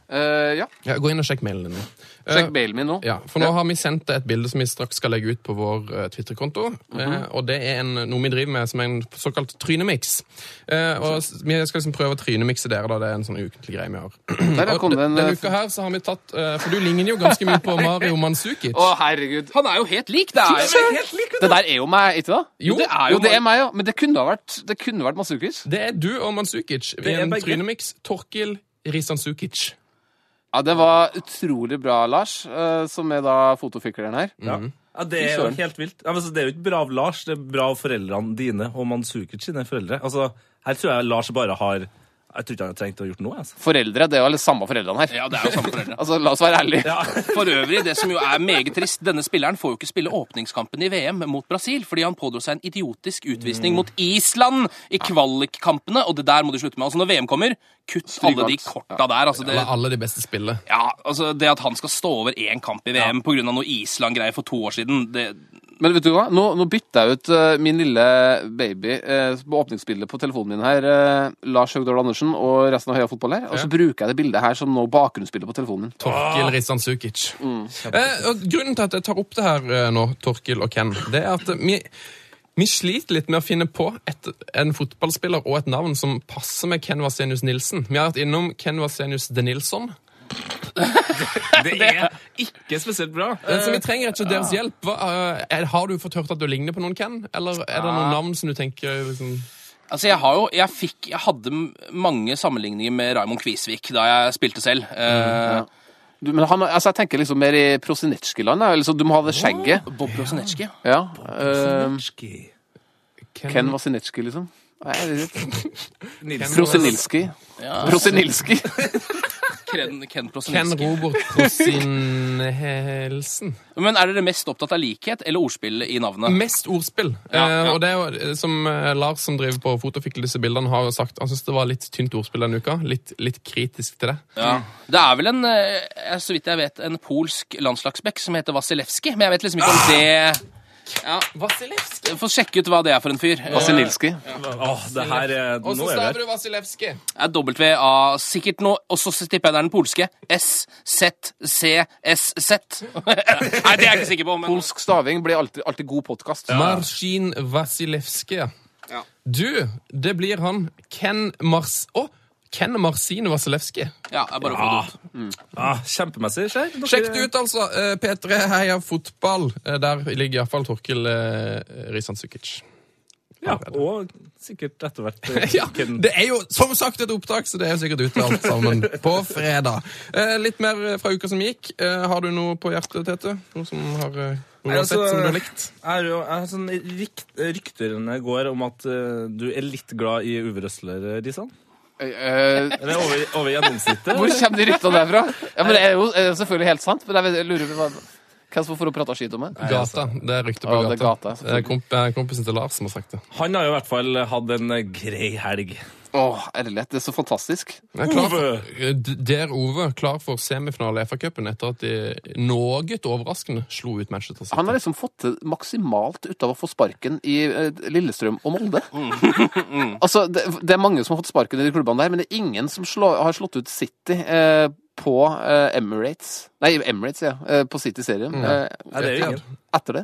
Eh, ja. Ja, gå inn og sjekk mailen din. nå. Sjekk Eh, mailen min nå. Ja, for nå har vi sendt et bilde som vi straks skal legge ut på vår eh, Twitter-konto. Mm -hmm. og det er en, noe vi driver med som er en såkalt trynemix. Eh, og vi skal liksom prøve å trynemikse dere, da. Det er en sånn ukentlig greie vi har. Der Og kom det de- en Denne uka her så har vi tatt For du ligner jo ganske mye på Mario Mansukic Å, herregud. Han er jo helt lik. Det er jo Det der er jo meg, ikke da? Jo, det er Jo, jo det er meg, ja. Men det kunne ha vært, det kunne vært Masukic. Det er du og Mansukic Vi Det er en trynemiks. trynemix. Torkil Risan-Sukic. Ja, det var utrolig bra, Lars, eh, som er da fotofikleren her. Ja. ja, Det er jo helt vilt. Ja, men det er jo ikke bra av Lars, det er bra av foreldrene dine og Mansukic sine foreldre. Altså, Her tror jeg Lars bare har Jeg tror ikke han har trengt å ha gjort noe. Altså. Foreldre, det er jo alle samme foreldrene her. Ja, det er jo samme foreldre. Altså, La oss være ærlige. For øvrig, det som jo er meget trist, denne spilleren får jo ikke spille åpningskampen i VM mot Brasil, fordi han pådro seg en idiotisk utvisning mot Island i kvalikkampene, og det der må du slutte med. Altså Når VM kommer, kutt alle de korta der. altså det... Alle de beste spillene. Ja, altså Det at han skal stå over én kamp i VM på grunn av noe Island-greier for to år siden det... Men vet du hva? Nå, nå bytter jeg ut eh, min lille baby eh, på åpningsbildet på telefonen min her, eh, Lars Høgdahl Andersen og resten av Høya Fotball her, og så bruker jeg det bildet her som nå bakgrunnsbilde på telefonen min. Torkil Risan Sukic. Eh, og grunnen til at jeg tar opp det her eh, nå, Torkil og Ken, det er at vi, vi sliter litt med å finne på et, en fotballspiller og et navn som passer med Ken Vasenius Nilsen. Vi har vært innom Ken Vasenius De Nilsson. Det er ikke spesielt bra. Eh, Så vi trenger ikke deres hjelp. Hva, eh, er, har du fått hørt at du ligner på noen Ken? Eller er det noen navn som du tenker liksom Altså, jeg har jo Jeg fikk Jeg hadde mange sammenligninger med Raymond Kvisvik da jeg spilte selv. Eh, Du, men han, altså, jeg tenker liksom mer i Prosinetskij-land. Liksom, du må ha det skjegget. Bob Prosinetskij. Ja. eh, Ken, Ken Vasinetskij, liksom. Nei, jeg vet ikke. Nilsen. Ja. Ken, Ken Ken Prosinecki. Robert Prosinhelsen. Men er dere mest opptatt av likhet eller ordspill i navnet? Mest ordspill. Ja, Eh, ja. og det er jo eh, som eh, Lars som driver på fotofikkel disse bildene, har sagt han syns det var litt tynt ordspill denne uka. Litt, litt kritisk til det. Ja. Det er vel en, eh, så vidt jeg vet, en polsk landslagsbekk som heter Vasilevskij, men jeg vet liksom ikke om det Ja. Vasilevskij. Få sjekke ut hva det er for en fyr. Vasilivskij. Åh, det her er Og så er staver du Vasilevskij. er W-A sikkert noe, og så tipper jeg det er den polske. S-Z-C-S-Z. Nei, det er jeg ikke sikker på, men Polsk staving blir alltid, alltid god podkast. Marcin Vasilevskij. Ja. Du, det blir han Ken Mars... Å! Ken Marcin Wasilewski. ja, er bare ja. det ut. Ah, kjempemessig. Skjer. Dere- Sjekk det ut, altså. Eh, P3 Heia Fotball. Eh, Der ligger iallfall Torkil eh, Risan Sukic. Ja, og sikkert etter hvert Ja, det er jo som sagt et opptak, så det er jo sikkert ute alt sammen på fredag. Eh, litt mer fra uka som gikk. Eh, har du noe på hjertet, Tete? Noe som har, noe Nei, har sett altså, som du har likt? Jeg har jo, jeg sånn rykt, Ryktene går om at uh, du er litt glad i Uwe Røsler, Risan? Eh, Eller over, over gjennomsnittet? hvor kommer de ryktene derfra? Ja, men Det er jo er selvfølgelig helt sant, men jeg lurer på hva hvem som får prate skit om det. Gata. Det er rykte på Ja, det er gata. gata, Det er komp kompisen til Lars som har sagt det. Han har jo i hvert fall hatt en grei helg. Åh, ærlighet, det er så fantastisk. Er klar for, Der Ove klar for semifinale i FA-cupen etter at de noe overraskende slo ut Manchester City. Han har liksom fått til maksimalt ut av å få sparken i eh, Lillestrøm og Molde. altså, det, det er mange som har fått sparken i de klubbene der, men det er ingen som slå, har slått ut City eh, på eh, Emirates Nei, Emirates, ja. Eh, på City-serien. Eh, Nei, det er jo ingen. etter det.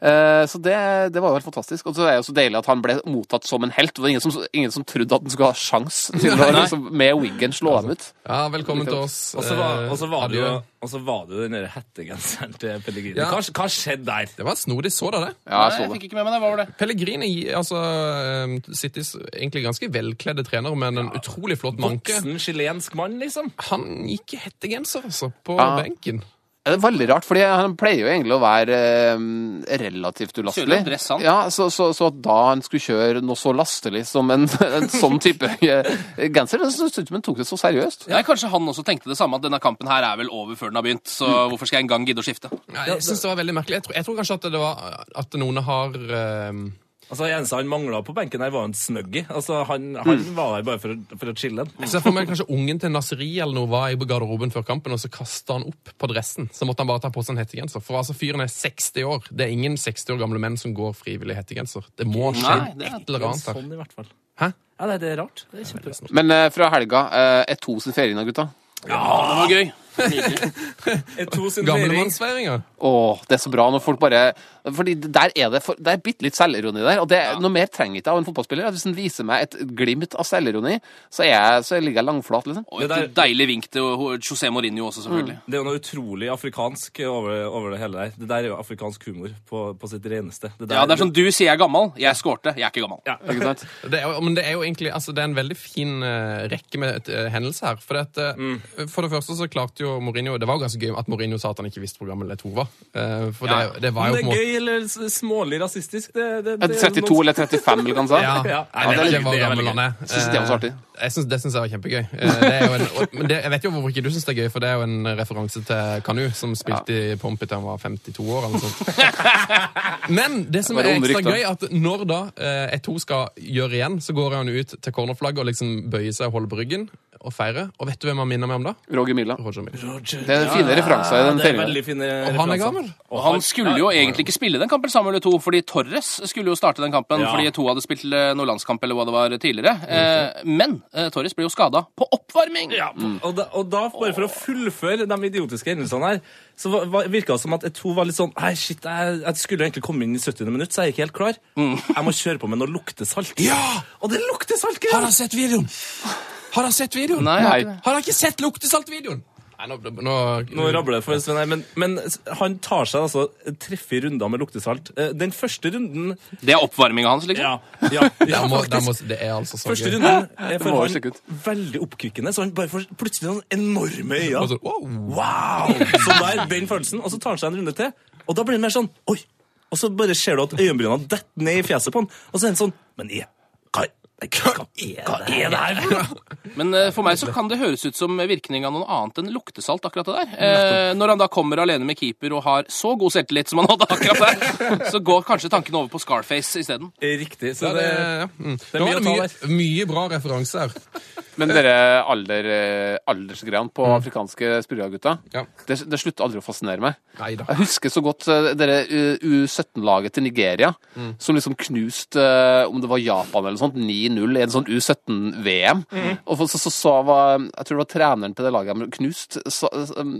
Eh, så det, det var jo helt fantastisk. Og så er det jo så deilig at han ble mottatt som en helt. Det var ingen som, ingen som trodde at han skulle ha sjans til å liksom, med Wiggen slå ham ut. Ja, velkommen til oss. Og så var, Eh, og så var det jo og så var det jo den der hettegenseren til Pellegrini. Ja. Hva, hva skjedde der? Det var snodig. Så da det? Ja, jeg så jeg fikk ikke med meg det. Hva var det? Pellegrini, altså eh, Citys egentlig ganske velkledde trener men en utrolig flott manke. Voksen chilensk mann, liksom. Han gikk i hettegenser, altså, på Ja. benken. Det er veldig rart, fordi han pleier jo egentlig å være eh, relativt ulastelig. jo dress, han. Ja, så, så, så at da han skulle kjøre noe så lastelig som en, en sånn type eh, genser, det synes ikke han tok det så seriøst. Nei, Kanskje han også tenkte det samme, at denne kampen her er vel over før den har begynt. Så hvorfor skal jeg engang gidde å skifte? Ja, jeg synes det var veldig merkelig. Jeg tror, jeg tror kanskje at det var at noen har eh, Altså, Eneste han mangla på benken, her var en snuggy. Altså, han, han Mm. var der bare for, for å chille. Jeg ser for meg kanskje ungen til Nasri eller noe var i garderoben før kampen, og så kasta han opp på dressen. Så måtte han bare ta på seg en hettegenser. For altså, fyren er 60 år. Det er ingen 60 år gamle menn som går frivillig i hettegenser. Det må skje Nei, det er et eller annet her. Sånn i hvert fall. Hæ? Ja, nei, det er rart. Det er kjemperart. Men uh, fra helga uh, er to sin ferie nå, gutta. Ja, det var gøy. Er. Gamlemannsfeiringa. Åh, det er så bra når folk bare Fordi der er det, for, det er bitte litt selvironi der. Og det, noe mer trenger ikke jeg av en fotballspiller. Hvis han viser meg et glimt av selvironi, så, er jeg, så ligger jeg langflat, liksom. Og et deilig vink til José Mourinho også, selvfølgelig. Det er jo noe utrolig afrikansk over, over det hele der. Det der er jo afrikansk humor på, på sitt reneste. Det der, Ja, det er sånn du sier jeg er gammel, jeg skårte, jeg er ikke gammel. Ja. Ikke sant? Det er, men det er jo egentlig altså, det er en veldig fin uh, rekke med uh, hendelser her. For, det, at, eh, for det første så klarte jo Mourinho Det var jo ganske gøy at Mourinho sa at han ikke visste hvor gammel Tova var. Eh, for Ja. det, det var jo det på en er gøy eller smålig rasistisk, det, det, det, Er 32 eller 35, eller hva han sa? Ja, Ja. Nei, det det gammel han er. Synes det var så artig. Eh, Jeg synes, det syns jeg var kjempegøy. Eh, Det er jo en, men det, jeg vet jo hvorfor ikke du syns det er gøy, for det er jo en referanse til Kanu, som spilte i Pompey til han var 52 år. eller noe sånt. Men det som Det er ekstra gøy, at når da Eto skal gjøre igjen, så går han ut til cornerflagget og liksom bøyer seg og holder på ryggen og feire. Og vet du hvem han minner meg om da? Roger Milla. Roger Miller. Det er fine referanser i den er fine Og han er gammel. Og han skulle jo egentlig ikke spille den kampen sammen med to, fordi Torres skulle jo starte den kampen Ja. fordi to hadde spilt eh, noen landskamp eller hva det var tidligere. Eh, men eh, Torres ble jo skada på oppvarming! Ja, og, da, og da, bare for å fullføre de idiotiske hendelsene her, så virka det som at to var litt sånn Nei, shit, jeg, jeg skulle egentlig komme inn i 70. minutt, så jeg er ikke helt klar. Jeg må kjøre på med noe luktesalt. Ja! Og det lukter salt! Har dere sett videoen? Har han sett videoen? Nei, jeg har dere ikke sett luktesaltvideoen? Nei, nå, nå, Nå rabler det for Sven her, men, men han tar seg altså treffe runder med luktesalt. Eh, Den første runden Det er oppvarminga hans, liksom. Ja, ja, ja må, må, det er altså så Første gøy. runden er for han veldig oppkvikkende, så han bare får plutselig noen enorme øyne. Så, wow. Wow! Så der, den følelsen. Og så tar han seg en runde til, og da blir han mer sånn Oi! Og så bare ser du at øyenbrynene detter ned i fjeset på han, og så er han sånn Men jeg, hva, hva, hva er det her for noe? Men uh, for meg så kan det høres ut som virkning av noe annet enn luktesalt, akkurat det der. Uh, når han da kommer alene med keeper og har så god selvtillit som han hadde akkurat der, så går kanskje tanken over på Scarface isteden. Riktig. Så Ja, det, det, ja. mm. er det ta mye, mye bra referanse her. Men dere alder, eh, aldersgreiene på afrikanske spillegutter, Ja. det, det slutter aldri å fascinere meg. Neida. Jeg husker så godt eh, dere eh, U17-laget til Nigeria, som liksom knuste om det var Japan eller sånt, 9-0 i en sånn U17-VM. Og så, så, så var, Jeg tror det var treneren til det laget knust, sa,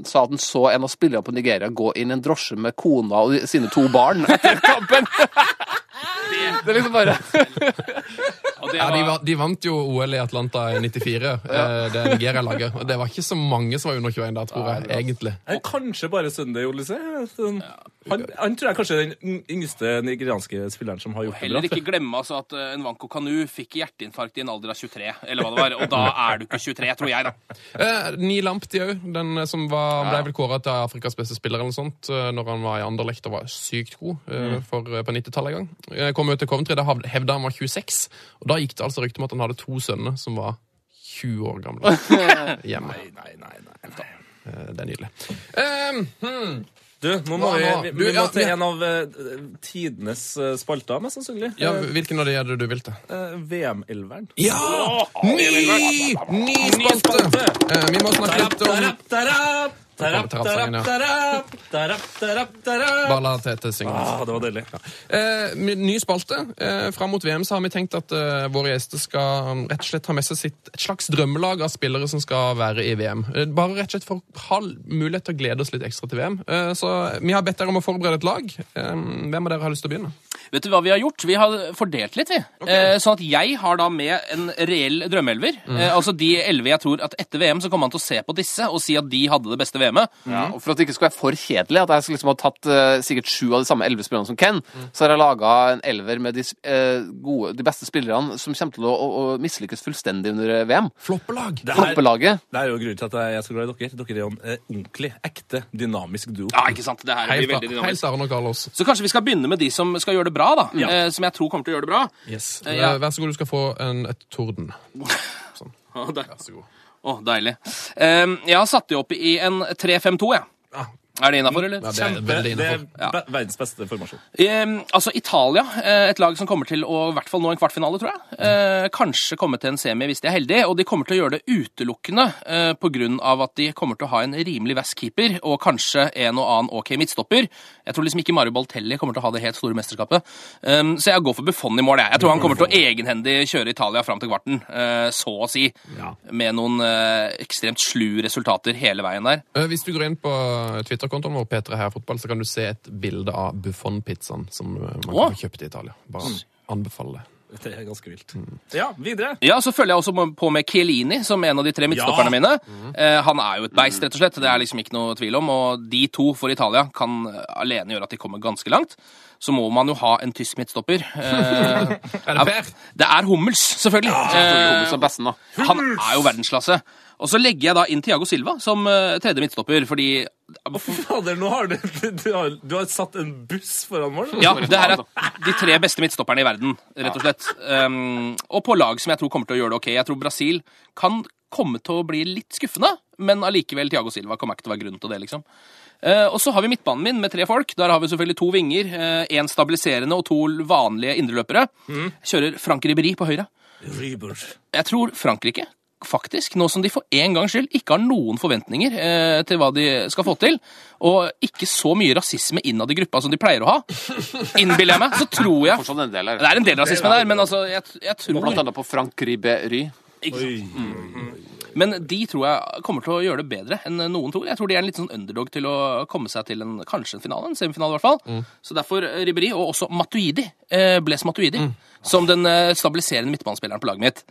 sa at han så en av spillerne på Nigeria gå inn i en drosje med kona og sine to barn etter kampen. Det er liksom bare Ja, de, var, de vant jo OL i Atlanta i 94, ja. det Nigeria-laget. Og det var ikke så mange som var under 21 da, tror jeg, egentlig. Eh, Kanskje bare Sunday Olise. Sånn, Han, han tror jeg kanskje er den yngste nigerianske spilleren som har gjort det heller ikke glemme altså, at en Nwanko Kanu fikk hjerteinfarkt i en alder av 23, eller hva det var. Og da er du ikke 23, tror jeg, da. Eh, Ni Lampti, òg, den eh, som var, ble vel kåra til Afrikas beste spiller eller noe sånt, eh, når han var i Anderlecht og var sykt god mm. for, eh, på 90-tallet en gang. Kom jo til Coventry, da hav- hevda han var 26, og da gikk det altså rykte om at han hadde to sønner som var 20 år gamle hjemme. Nei, nei, nei, nei. Eh, Det er nydelig. Um, hmm. Du, nå må vi, vi, vi må til en av eh, tidenes eh, spalter, mest sannsynlig. ja, hvilken av de er det du vil til? VM-elveren. Ja! Ny! Ny spalte! Vi må snakke litt om Bare la Tete synge. Ah, det var deilig. Eh, ny spalte. Eh, fram mot VM så har vi tenkt at eh, våre gjester skal um, rett og slett ha med seg sitt, et slags drømmelag av spillere som skal være i VM. Eh, bare rett og slett for å ha mulighet til å glede oss litt ekstra til VM. Eh, så vi har bedt dere om å forberede et lag. Eh, hvem av dere har lyst til å begynne? Vet du hva vi har gjort? Vi har fordelt litt, vi. Eh, sånn at jeg har da med en reell drømmeelver. Eh, altså de elleve jeg tror at etter VM så kommer man til å se på disse og si at de hadde det beste VM-et. Og For at det ikke skal være for kjedelig, at jeg liksom har tatt uh, sikkert sju av de samme elleve spillerne som Ken, så har jeg laga en elver med de, eh, gode, de beste spillerne som kommer til å, å, å mislykkes fullstendig under VM. Floppelag! Det her, Floppelaget. det er jo grunnen til at jeg er så glad i dere. Dere er jo en eh, ordentlig, ekte, dynamisk duo. Ja, ikke sant? Det her blir veldig dynamisk. Og Carlos. Så kanskje vi skal begynne med de som skal gjøre det bra, da. Eh, som jeg tror kommer til å gjøre det bra. Yes. Eh, ja. Eh, vær så god, du skal få en, et torden. Sånn. Vær så god. Å, deilig. Um, jeg har satt de opp i en 3-5-2, jeg. Ah. Er det innafor, eller? Ja, det er det er innenfor. be- verdens beste formasjon. Um, altså Italia, eh, et lag som kommer til å i hvert fall nå en kvartfinale, tror jeg. Uh, kanskje komme til en semi hvis de er heldige. Og de kommer til å gjøre det utelukkende uh, pga. at de kommer til å ha en rimelig vass keeper og kanskje en og annen ok midtstopper. Jeg tror liksom ikke Mario Baltelli kommer til å ha det helt store mesterskapet. Um, så jeg går for Buffon i mål. Jeg, jeg tror han kommer til å egenhendig kjøre Italia fram til kvarten, uh, så å si. Med noen uh, ekstremt slu resultater hele veien der. Eh, Hvis du går inn på Twitter-kontoen vår, P3 her fotball, så kan du se et bilde av Buffon-pizzaen som eh, man kan få kjøpt i Italia. Bare anbefale det. Det er ganske vilt. Ja, videre. Ja, så følger jeg også på med Chiellini som er en av de tre midtstopperne Ja. mine. Eh, han er jo et beist, rett og slett. Det er liksom ikke noe tvil om. Og de to for Italia kan alene gjøre at de kommer ganske langt. Så må man jo ha en tysk midtstopper. Eh, Er det Per? det er Hummels, selvfølgelig. Hummels Eh, er besten, da. han er jo verdensklasse. Og så legger jeg da inn Tiago Silva som eh, tredje midtstopper, fordi Å, fy fader, nå har du, du, har, du har satt en buss foran mål. Ja, det her er de tre beste midtstopperne i verden, rett og slett. Um, og på lag som jeg tror kommer til å gjøre det ok. Jeg tror Brasil kan komme til å bli litt skuffende, men allikevel Tiago Silva kommer ikke til å være grunnen til det, liksom. Uh, og så har vi midtbanen min med tre folk. Der har vi selvfølgelig to vinger, én stabiliserende og to vanlige indreløpere. Kjører Frank Ribéry på høyre. Ryber. Jeg tror Frankrike faktisk, nå som de for en gangs skyld ikke har noen forventninger eh, til hva de skal få til, og ikke så mye rasisme innad i gruppa som de pleier å ha, innbiller jeg meg, så tror jeg en del. Det er en del rasisme der, men altså, jeg, jeg Blant annet på Frank sant? Oi. Men de tror jeg kommer til å gjøre det bedre enn noen tror. Jeg tror de er en litt sånn underdog til å komme seg til en, kanskje en finale, en semifinale i hvert fall. Så derfor Ribberi, og også Matuidi, eh, Bles Matuidi, som den eh, stabiliserende midtbanespilleren på laget mitt.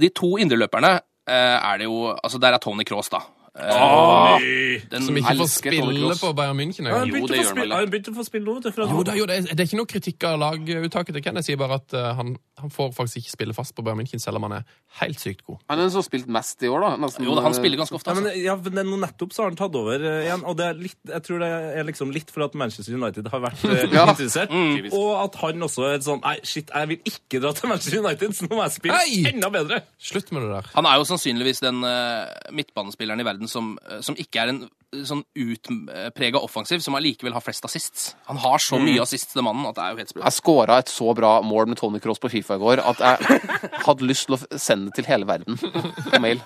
De to indreløperne eh, er det jo Altså, der er Tony Cross, da. Eh, den, Som ikke får Toni spille Kroos. på Bayern München Han engang. Jo, begynte det å gjør få han vel, spille, han begynte å få spille nå, til Jo, det, er jo, det, er, det er ikke noe kritikk av laguttaket til Ken. Jeg sier bare at eh, han, han får faktisk ikke spille fast på Bayern München, selv om han er helt sykt god. Han er den som har spilt mest i år, da. Nesten, jo, da, han spiller ganske ofte. Ja, men, Altså. ja, men det er nå nettopp så har han tatt over eh, igjen, og det er litt, jeg tror det er liksom litt for at Manchester United har vært eh, Ja. interessert, og at han også er sånn, nei, shit, jeg vil ikke dra til Manchester United, så nå må jeg spille Hei! enda bedre. Slutt med det der. Han er jo sannsynligvis den eh, midtbanespilleren i verden som, eh, som ikke er en sånn utprega offensiv som allikevel har flest assists. Han har så mye assists, den mannen, at det er jo helt sprøtt. Jeg scora et så bra mål med Tony Cross på Fifa i går at jeg hadde lyst til å sende det til hele verden på mail.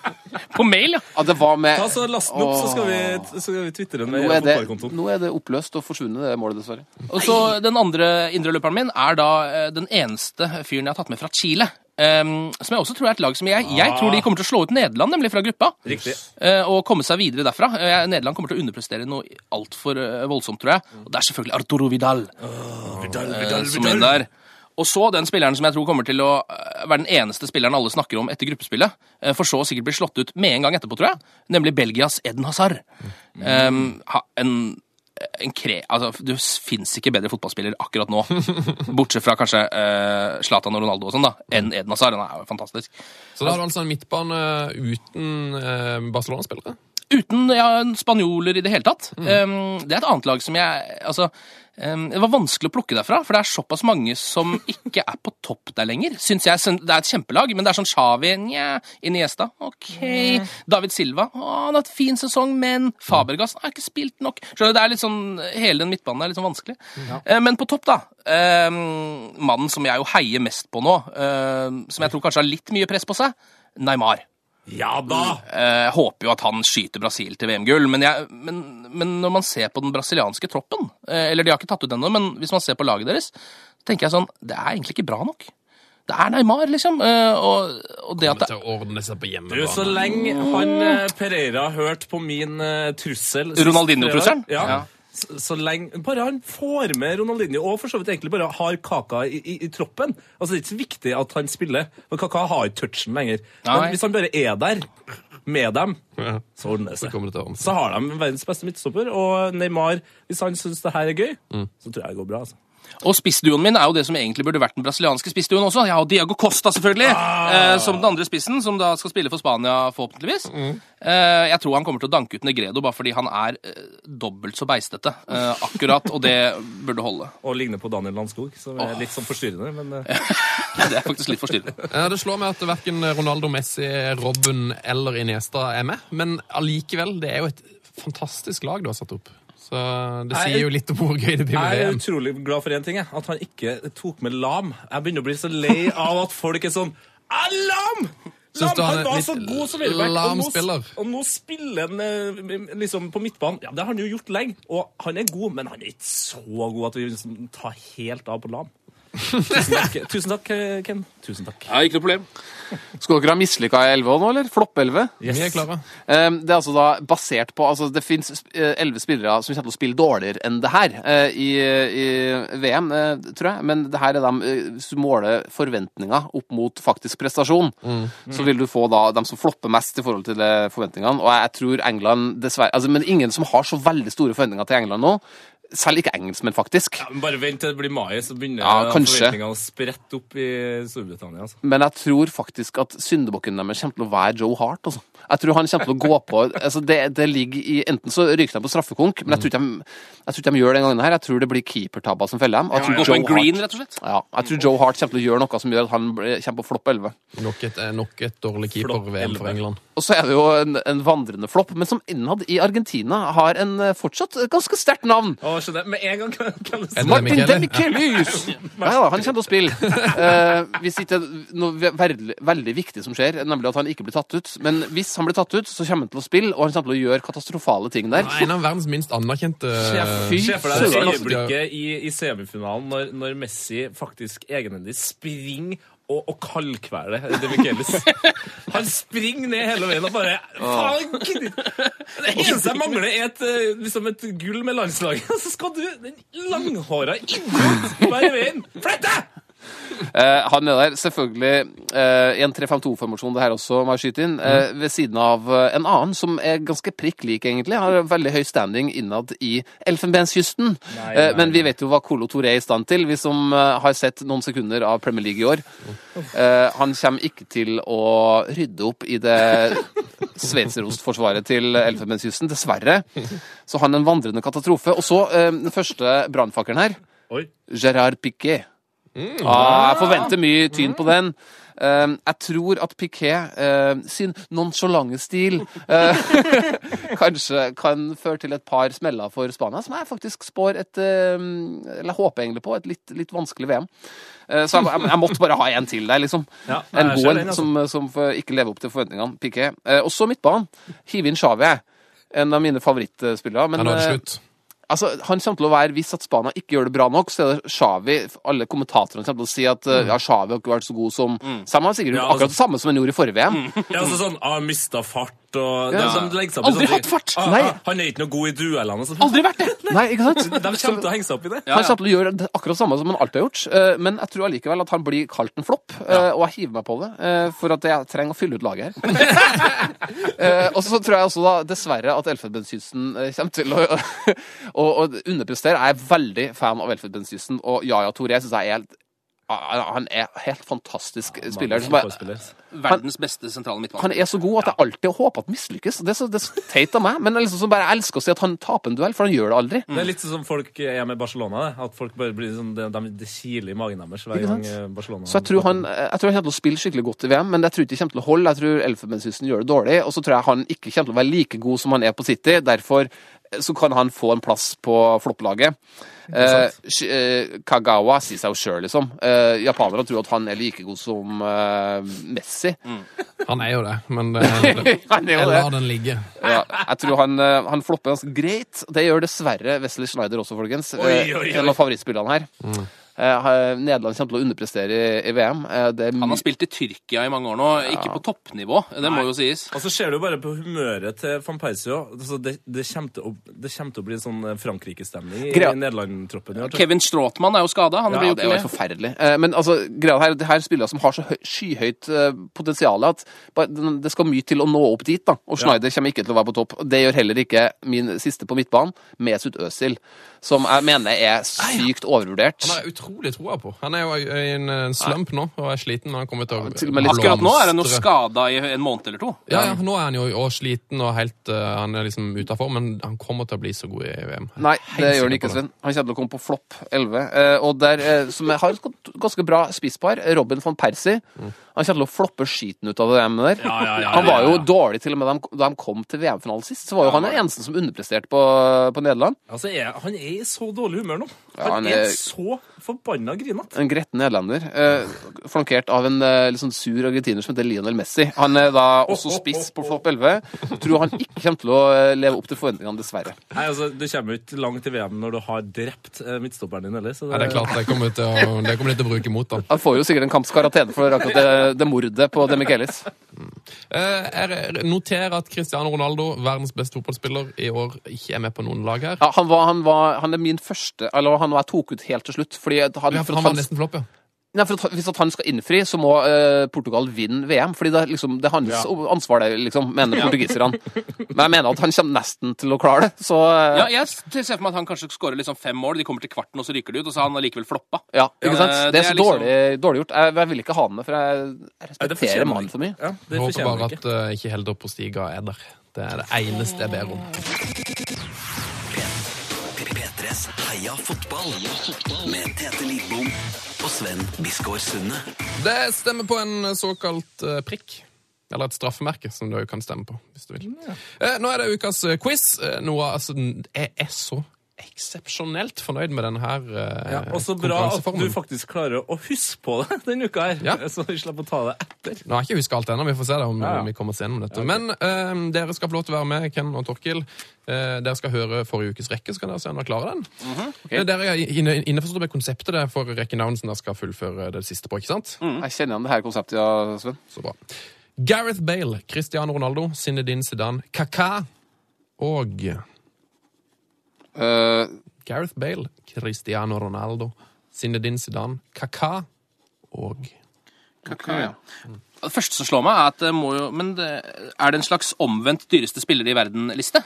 På mail, ja. At det var med Ta så Last den opp, så skal vi, så skal vi tvitre den med nå er, det, fotballkontoen. nå er det oppløst og forsvunnet, det målet, dessverre. Og så Den andre indreløperen min er da eh, den eneste fyren jeg har tatt med fra Chile. Em, som jeg også tror er et lag som jeg, jeg tror de kommer til å slå ut Nederland, nemlig fra gruppa. Riktig. eh, og komme seg videre derfra. Uh, Nederland kommer til å underprestere noe altfor uh, voldsomt, tror jeg. Og det er selvfølgelig Arturo Vidal, eh, som er der. Og så den spilleren som jeg tror kommer til å eh, være den eneste spilleren alle snakker om etter gruppespillet, eh, for så å sikkert bli slått ut med en gang etterpå, tror jeg, nemlig Belgias Eden Hazard. Um, ha- en, en kre... Altså, det fins ikke bedre fotballspiller akkurat nå, bortsett fra kanskje Zlatan uh, og Ronaldo og sånn, da, enn Eden Hazard. Han er jo fantastisk. Så da har du altså en midtbane uten uh, Barcelona-spillere? Uten ja, spanjoler i det hele tatt. Um, det er et annet lag som jeg Altså, det var vanskelig å plukke derfra, for det er såpass mange som ikke er på topp der lenger. Synes jeg Det er et kjempelag, men det er sånn Xavi, nja, Iniesta, OK. David Silva, å, han har hatt fin sesong, men Fabergas har ikke spilt nok. Skjønner du, det er litt sånn Hele den midtbanen er litt sånn vanskelig. Ja. men på topp, da. Mannen som jeg jo heier mest på nå, um, som jeg tror kanskje har litt mye press på seg, Neymar. Ja da! Jeg håper jo at han skyter Brasil til VM-gull, men, men, men når man ser på den brasilianske troppen eh, Eller de har ikke tatt ut ennå, men hvis man ser på laget deres, så tenker jeg sånn Det er egentlig ikke bra nok. Det er Neymar, liksom. eh, Og, og det at Kommer det til å ordne seg på Du, hjemmebane. så lenge han eh, Pereira hørte på min eh, trussel Ronaldinho-trusselen? Ja. Ja. Så, så lenge Bare han får med Ronaldinho, og for så vidt egentlig bare har Kaka i, i, i troppen. Altså, Det er ikke så viktig at han spiller, for Kaka har ikke touchen lenger. Nei. Men hvis han bare er der med dem, Ja. så ordner det seg. kommer det til å ordne seg. Så har de verdens beste midtstopper, og Neymar, hvis han syns det her er gøy, så tror jeg det går bra. altså. Og spissduoen min er jo det som egentlig burde vært den brasilianske spissduoen også. Jeg har Diago Costa, selvfølgelig, eh, som den andre spissen, som da skal spille for Spania, forhåpentligvis. Eh, jeg tror han kommer til å danke ut Negredo bare fordi han er eh, dobbelt så beistete, eh, akkurat, og det burde holde. Og ligner på Daniel Landskog, som er litt sånn forstyrrende, men eh, Det er faktisk litt forstyrrende. Ja, det slår meg at verken Ronaldo, Messi, Robben eller Iniesta er med, men allikevel, det er jo et fantastisk lag du har satt opp. Så det sier jo litt om hvor gøy det blir med Jeg er utrolig glad for én ting, jeg. at han ikke tok med Lam. Jeg begynner å bli så lei av at folk er sånn «Ah, Lam! Lam, han han er var så god som høyreback, og nå-? Og nå spiller han eh, liksom på midtbanen. Ja, Det har han jo gjort lenge, og han er god, men han er ikke så god at vi liksom tar helt av på Lam. Tusen takk, Tusen takk eh, Ken. Tusen takk. Ja, ikke noe problem. Skal dere ha mislykka 11 nå, eller? Flopp 11? Vi er klare. Um, det er altså da basert på altså Det fins elleve spillere som kommer til å spille dårligere enn det her eh, i, i VM, eh, tror jeg. Men det her er de eh, hvis du måler forventninger opp mot faktisk prestasjon, så vil du få da dem som flopper mest i forhold til eh, forventningene. Og jeg tror England dessverre altså, Men ingen som har så veldig store forventninger til England nå. Selv ikke engelskmenn, faktisk. Ja, men bare vent til det blir mai, så begynner Ja, forventningene å sprette opp i Storbritannia. Altså. Men jeg tror faktisk at syndebukken deres kommer til å være Joe Hart. Altså. Jeg tror han kommer til å gå på altså det, det ligger i, Enten så ryker de på straffekonk, men jeg tror, ikke de, jeg tror ikke de gjør det den gangen her. Jeg tror det blir keepertabber som feller dem. Jeg tror ja, Joe green, Hart, jeg tror Joe Hart kommer til å gjøre noe som gjør at han kommer på flopp 11. Nok et, eh, nok et dårlig keeper-VM for. England. Og så er det jo en, en vandrende flopp, men som innad i Argentina har en eh, fortsatt ganske sterkt navn. Å, skjønner. Med en gang kan, kan jeg Er Martin Demichelius! Demichelis! Ja, ja, han kommer til å spille. Eh, hvis ikke noe veldig, veldig viktig som skjer, nemlig at han ikke blir tatt ut. Men hvis han blir tatt ut, så kommer han til å spille, og han kommer til å gjøre katastrofale ting der. En av verdens minst anerkjente Fy det søren, øyeblikket i, i semifinalen når, når Messi faktisk egenhendig springer og, og kaldkvele De Michaelis. Han springer ned hele veien og bare Faen! Det eneste jeg mangler, er et, eh, liksom et gull med landslaget. Så skal du, den langhåra idiot, være i veien! Flytt deg! Eh, han er der selvfølgelig eh, i en 3-5-2-formasjon, det her også, må jeg skyte inn, eh, ved siden av en annen som er ganske prikk lik, egentlig. Har veldig høy standing innad i Elfenbenskysten. Nei, nei, men vi vet jo hva Colo Toré er i stand til, vi som har sett noen sekunder av Premier League i år. Han kommer ikke til å rydde opp i det sveitserostforsvaret til Elfenbenskysten, dessverre. Så han er en vandrende katastrofe. Og så den første brannfakkelen her. Oi. Gerard Piquet. Ah, jeg forventer mye tyn på den. Uh, jeg tror at Piquet uh, sin nonchalante stil uh, kanskje kan føre til et par smeller for Spania, som jeg faktisk spår et Eller håper egentlig på et litt, litt vanskelig VM. Eh, så jeg, jeg måtte bare ha en til der, liksom. Ja, en god en altså. som, som får ikke lever opp til forventningene. Piquet. Uh, også midtbanen. Hive inn Xavi. En av mine favorittspillere. Men Ja, nå er det slutt. Altså, han kommer til å være, Hvis at Spania ikke gjør det bra nok, så er det Xavi Alle kommentatorene kommer til å si at Mm. ja, Xavi har ikke vært så god som Sam har sikkert gjort Ja, altså- akkurat det samme som han gjorde i forrige VM. Ja, altså sånn, har mista fart og Ja. de, de legger seg opp Aldri hatt fart! Ah, ah, han er ikke noe god i duellene. sånn. Aldri vært det! Nei, ikke sant? De kommer til å henge seg opp i det. Han kommer til å gjøre det akkurat samme som han alltid har gjort, eh, men jeg tror allikevel at han blir kalt en flopp, eh, og jeg hiver meg på det, eh, for at jeg trenger å fylle ut laget her. Og så tror jeg også da, dessverre, at Elfenbenskysten kommer til å, å, å underprestere. Jeg er veldig fan av Elfenbenskysten, og Yaya Touré syns jeg er helt han er helt fantastisk spiller. som. Verdens beste sentrale midtbane. han er så god at jeg alltid håper at mislykkes. Det er så, det er så teit av meg, men jeg liksom bare elsker å si at han taper en duell, for han gjør det aldri. Det er litt som folk er med Barcelona. At folk bare blir sånn, det, de, kiler i magen deres hver gang eh, Barcelona Så jeg tror han jeg tror han kommer til å spille skikkelig godt i VM, men jeg tror ikke det kommer til å holde. Jeg tror Elfenbenskysten gjør det dårlig, og så tror jeg han ikke kommer til å være like god som han er på City. Derfor så kan han få en plass på flopplaget. Eh, eh, Kagawa sier seg jo sjøl, liksom. Eh, japanere tror at han er like god som eh, Messi. Han er jo det, men det, det, Han er jo jeg lar den ligge. Ja, jeg tror han, eh, han flopper ganske greit. Det gjør dessverre Wesley Schneider også, folkens. Oi, Eh, oi, oi. En av favorittspillerne her. Eh, Nederland kommer til å underprestere i, i VM. Eh, det er Han har spilt i Tyrkia i mange år nå, ikke på toppnivå. Det må jo sies. Og så ser du bare på humøret til van Persie. Altså, det, det, kommer til å- det kommer til å bli en sånn eh, Frankrike-stemning i Nederland-troppen. Kevin Stråtmann er jo skada. Ja, det er jo forferdelig. Eh, Men altså, greia her, det her er spillere som har så høy, skyhøyt eh, potensial at det skal mye til å nå opp dit. da. Og Schneider kommer ikke til å være på topp. Det gjør heller ikke min siste på midtbanen, Mesut Özil, som jeg mener er sykt overvurdert. Han har jeg utrolig troa på. Han er jo i en eh, slump nå og er sliten. når Han kommer til å til og med litt- Akkurat nå er han jo skada i en måned eller to. Ja, ja, nå er han jo også sliten og helt uh, Han er liksom utafor, men han kommer til å bli så god i VM. Nei, det gjør han ikke. Sven. Han kommer til å komme på flopp 11. uh, og der, uh, som har et ganske bra spisspar, Robin van Persie. Han kommer til å floppe skiten ut av det VM der. Ja, ja, ja, han var jo ja. dårlig til og med da de, kom til VM-finalen sist. Så var jo han den eneste som underpresterte på, på Nederland. Altså, er, han er i så dårlig humør nå. Ja, Han han er, er- så forbanna grinete. En gretten nederlender. Eh, flankert av en eh, litt sånn sur argentiner som heter Lionel Messi. Han er da også spiss på flopp 11. Tror han ikke kommer til å eh, leve opp til forventningene, dessverre. Nei, altså, Du kommer jo ikke langt i VM når du har drept eh, midtstopperen din heller. Så Ja, det er klart det kommer til å, det kommer de til å bruke mot da. Han får jo sikkert en kamps karantene for akkurat det, det mordet på Demichelis. Michelis. Jeg noterer at Cristiano Ronaldo, verdens beste fotballspiller, i år ikke er med på noen lag her. Ja, han, var, han, var, han er min første Eller han var jeg tok ut helt til slutt. Fordi han, Ja, for han var nesten flopp, ja. Nei, for at, hvis at han skal innfri, så må eh, Portugal vinne VM. Fordi det er, liksom, det er hans ansvar, det, liksom, mener portugiserne. Men jeg mener at han kommer nesten til å klare det. Så eh, Ja, jeg ser for meg at han kanskje skårer liksom fem mål, de kommer til kvarten, og så ryker de ut, og så har han allikevel floppa. Ja, ikke sant? Eh, Det er så liksom- dårlig, dårlig gjort. Jeg, jeg vil ikke ha han med, for jeg, jeg Nei, det respekterer fortjener han mannen for mye. Ja, det Jeg håper fortjener bare han ikke. at uh, ikke Helder Postiga er der. Det er det eneste jeg ber om. P3s Heia fotball med Tete Lidbom og Sven Biskår Sunde. Det stemmer på en såkalt eh, prikk. Eller et straffemerke, som du kan stemme på. hvis du vil. Eh, nå er det ukas eh, quiz. Noe, Noah, altså, jeg er så eksepsjonelt fornøyd med denne her eh, Ja, og så bra at du faktisk klarer å huske på det denne uka her. Ja. Så vi slipper å ta det etter. Nå har jeg ikke huska alt ennå, vi får se det om Ja, ja. vi kommer oss gjennom dette. Men eh, dere skal få lov til å være med, Ken og Torkil. Eh, dere skal høre forrige ukes rekke, så kan dere se om dere klarer den. Eh, Dere er inne, innforstått med konseptet det er for rekkenavn som dere skal fullføre det siste på, ikke sant? Jeg kjenner igjen det her konseptet, ja, Sven. Så bra. Gareth Bale, Cristiano Ronaldo, Zinedine Zidane, Kaka og Eh, Gareth Bale, Cristiano Ronaldo, Zinedine Zidane, Kaka og ja. Det første som slår meg, er at det må jo Men det, er det en slags omvendt dyreste spiller i verden-liste?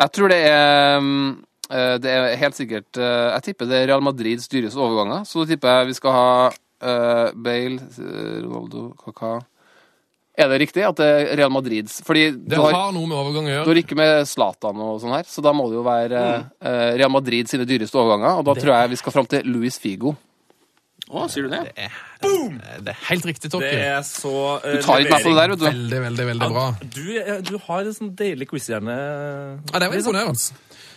Jeg tror det er mm, eh, Det er helt sikkert eh, Jeg tipper det er Real Madrids dyreste overganger. Så da tipper jeg vi skal ha Bale, Ronaldo, Kaka Er det riktig at det er Real Madrids Fordi Det har, har noe med overgang å gjøre. du har ikke med Zlatan og sånn her, så da må det jo være eh, Real Madrid sine dyreste overganger. Og da tror jeg vi skal fram til Luis Figo. Å, sier du det? Det er helt riktig, Det Torkel. er så uh, Du tar ikke meg på det der, vet du. Veldig, veldig, veldig bra. Du, er- du har en sånn deilig quizhjerne. Ja, det var imponerende.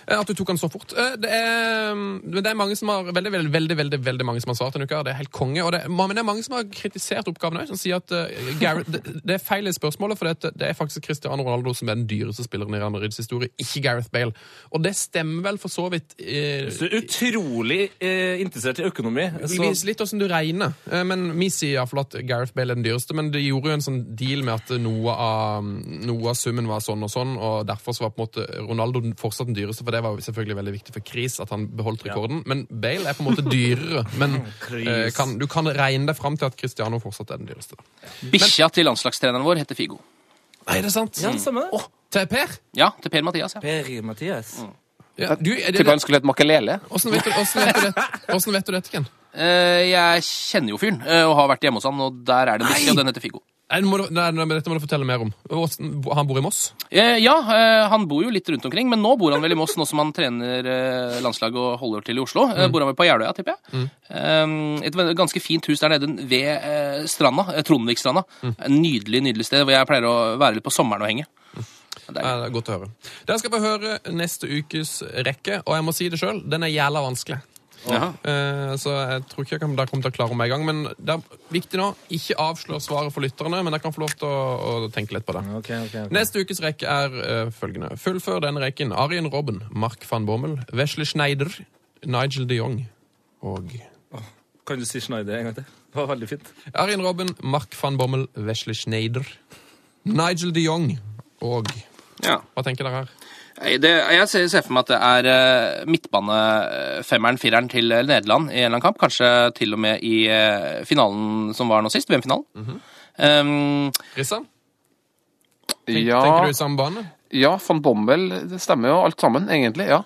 Eh, At du tok den så fort. Eh, Det er, det er mange som har veldig, veldig, veldig, veldig, mange som har svart denne uka. Det er helt konge. Og det, men det er mange som har kritisert oppgaven òg, som sier at uh, Gareth, det, det er feil i spørsmålet, for det, det er faktisk Cristiano Ronaldo som er den dyreste spilleren i Real Madrids historie, ikke Gareth Bale. Og det stemmer vel for så vidt uh, er utrolig uh, interessert i økonomi. Så... Vi viser litt hvordan du regner. Eh, Men Vi sier iallfall at Gareth Bale er den dyreste, men det gjorde jo en sånn deal med at noe av, noe av summen var sånn og sånn, og derfor så var på en måte Ronaldo fortsatt den dyreste, for det var jo selvfølgelig veldig viktig for Chris at han beholdt rekorden. Men Bale er på en måte dyrere. Men eh, kan, du kan regne deg fram til at Cristiano fortsatt er den dyreste. Bikkja til landslagstreneren vår heter Figo. Nei, det er sant. ja, det stemmer Oh, Til Per? Ja, til Per Mathias. ja. Per Mathias. Ja, du, er det, Tipper han skulle hett Makelele. hvordan, vet det, vet du dette, Ken? Uh, jeg kjenner jo fyren uh, og har vært hjemme hos han, og der er det en bikkje, og den heter Figo. Nei, må du, nei, nei, dette må du fortelle mer om. Han bor i Moss? Eh, ja, eh, han bor jo litt rundt omkring, men nå bor han vel i Moss, nå som han trener eh, landslaget og holder til i Oslo. Mm. bor han vel på Jeløya, tipper jeg. Mm. et ganske fint hus der nede ved eh, stranda, eh, Trondvikstranda. En Nydelig, nydelig sted hvor jeg pleier å være litt på sommeren og henge. Er, det er godt å høre. Dere skal få høre neste ukes rekke, og jeg må si det sjøl, den er jævla vanskelig. Eh, så jeg tror ikke jeg kan, kommer til å klare meg i gang. Men det er viktig nå, ikke avslør svaret for lytterne, men dere kan få lov til å, å tenke litt på det. Okay, okay, okay. Neste ukes rekke er uh, følgende. Fullfør denne rekken. Arjen Robben, Mark van Bommel, Wesley Schneider, Nigel de Jong og Kan du si Schneider en gang til? Det var veldig fint. Arjen Robben, Mark van Bommel, Wesley Schneider, Nigel de Jong og ja. Hva tenker dere her? Det, jeg ser, ser for meg at det er eh, midtbanefemmeren, fireren til Nederland i en eller annen kamp. Kanskje til og med i eh, finalen som var nå sist, VM-finalen. um, Rissa? Tenk, Ja, Tenker du i samme bane? ja, van Bommel, det stemmer jo alt sammen, egentlig. ja.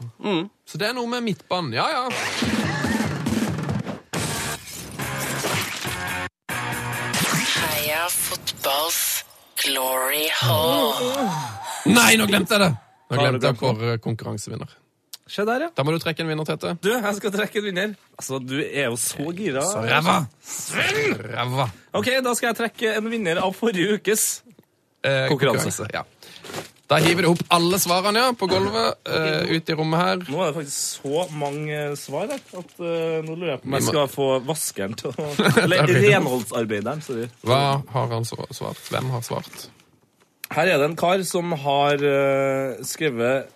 Så det er noe med midtbanen. Ja, ja. Heia fotballs glory hall. Nei, nå glemte jeg det! Nå glemte jeg å konkurransevinner. Se der, ja. Da må du trekke en vinner, Tete. Du, jeg skal trekke en vinner. Altså, du er jo så gira. Ræva! Ræva. Ok, da skal jeg trekke en vinner av forrige ukes. Eh, Konkurranse. Ja. Da hiver du opp alle svarene ja, på gulvet eh, ut i rommet her. Nå er det faktisk så mange svar at uh, nå lurer jeg på om jeg skal få vaskeren til å Eller renholdsarbeideren, sorry. Hva har han svart? Hvem har svart? Her er det en kar som har uh, skrevet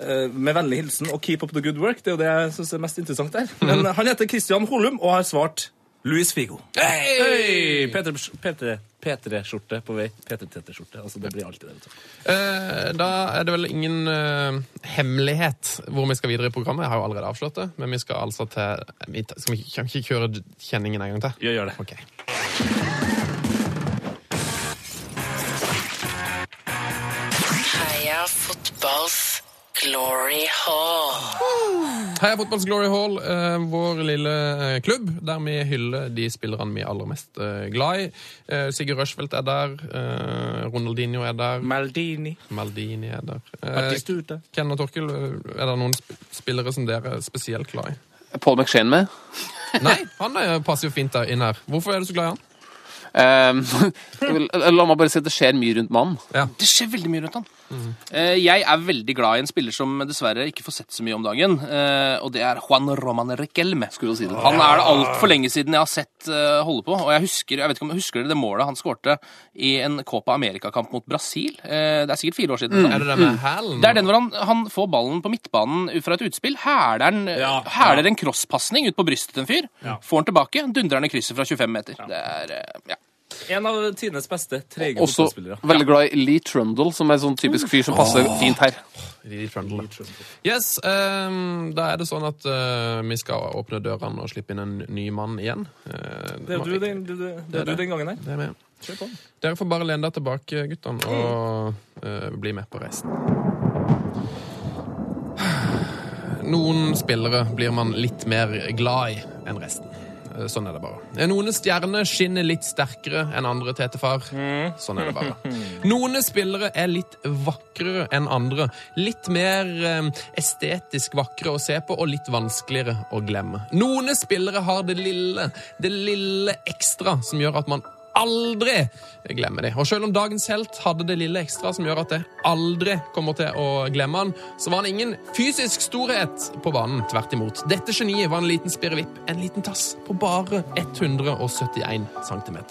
uh, med vennlig hilsen og 'keep up the good work'. Det er jo det jeg syns er mest interessant der. Men han heter Christian Holum og har svart Louis Figo. Hey! P3-skjorte på vei. P3-T-skjorte. Altså, det blir alltid det. Eh, da er det vel ingen eh, hemmelighet hvor vi skal videre i programmet. Jeg har jo allerede avslått det, men vi skal altså til Skal vi ikke, kjøre kjenningen en gang til? Gjør, gjør det. Ok. Glory hall. Heia Fotballs Glory Hall, eh, vår lille eh, klubb der vi hyller de spillerne vi er aller mest eh, glad i. Sigurd Rushfeldt er der. Ronaldinho er der. Maldini. Maldini er der. Batistuta. Ken og Torkel, er det noen spillere som dere er spesielt glad i? Paul McShane med. Nei, han passer jo fint der inn her. Hvorfor er du så glad i han? Um, la meg bare si at det skjer mye rundt mannen. Ja. Det skjer veldig mye rundt han. Eh, jeg er veldig glad i en spiller som dessverre ikke får sett så mye om dagen, eh, og det er Juan Roman Requelme. Skulle du si det. Han er det altfor lenge siden jeg har sett eh, holde på. Og jeg husker jeg vet ikke om jeg husker dere det målet han skårte i en Copa America-kamp mot Brasil. Det er sikkert fire år siden. Mm. Er det med hælen? Det er den hvor han, han får ballen på midtbanen fra et utspill. Hæler den- Ja, ja. en crosspasning ut på brystet til en fyr. Får den tilbake, dundrer den i krysset fra 25 meter. Det er, ja. En av tidenes beste treige Også fotballspillere. veldig glad i Lee Trundle, som er sånn typisk fyr som passer fint her. Lee Trundle. Yes, um, da er det sånn at uh, vi skal åpne dørene og slippe inn en ny mann igjen. Uh, Det er du den, du, du, det er du den gangen her. Det er med. Kjør på. Dere får bare lene dere tilbake, guttene, og uh, bli med på reisen. Noen spillere blir man litt mer glad i enn resten. Eh, Sånn er det bare. Eh, Noen stjerner skinner litt sterkere enn andre, Tetefar. Sånn er det bare. Noen spillere er litt vakrere enn andre. Litt mer eh, estetisk vakre å se på, og litt vanskeligere å glemme. Noen spillere har det lille, det lille ekstra som gjør at man aldri glemmer det. Og selv om dagens helt hadde det lille ekstra som gjør at jeg aldri kommer til å glemme han, så var han ingen fysisk storhet på banen. Tvert imot. Dette geniet var en liten spirrevipp, en liten tass på bare 171 cm.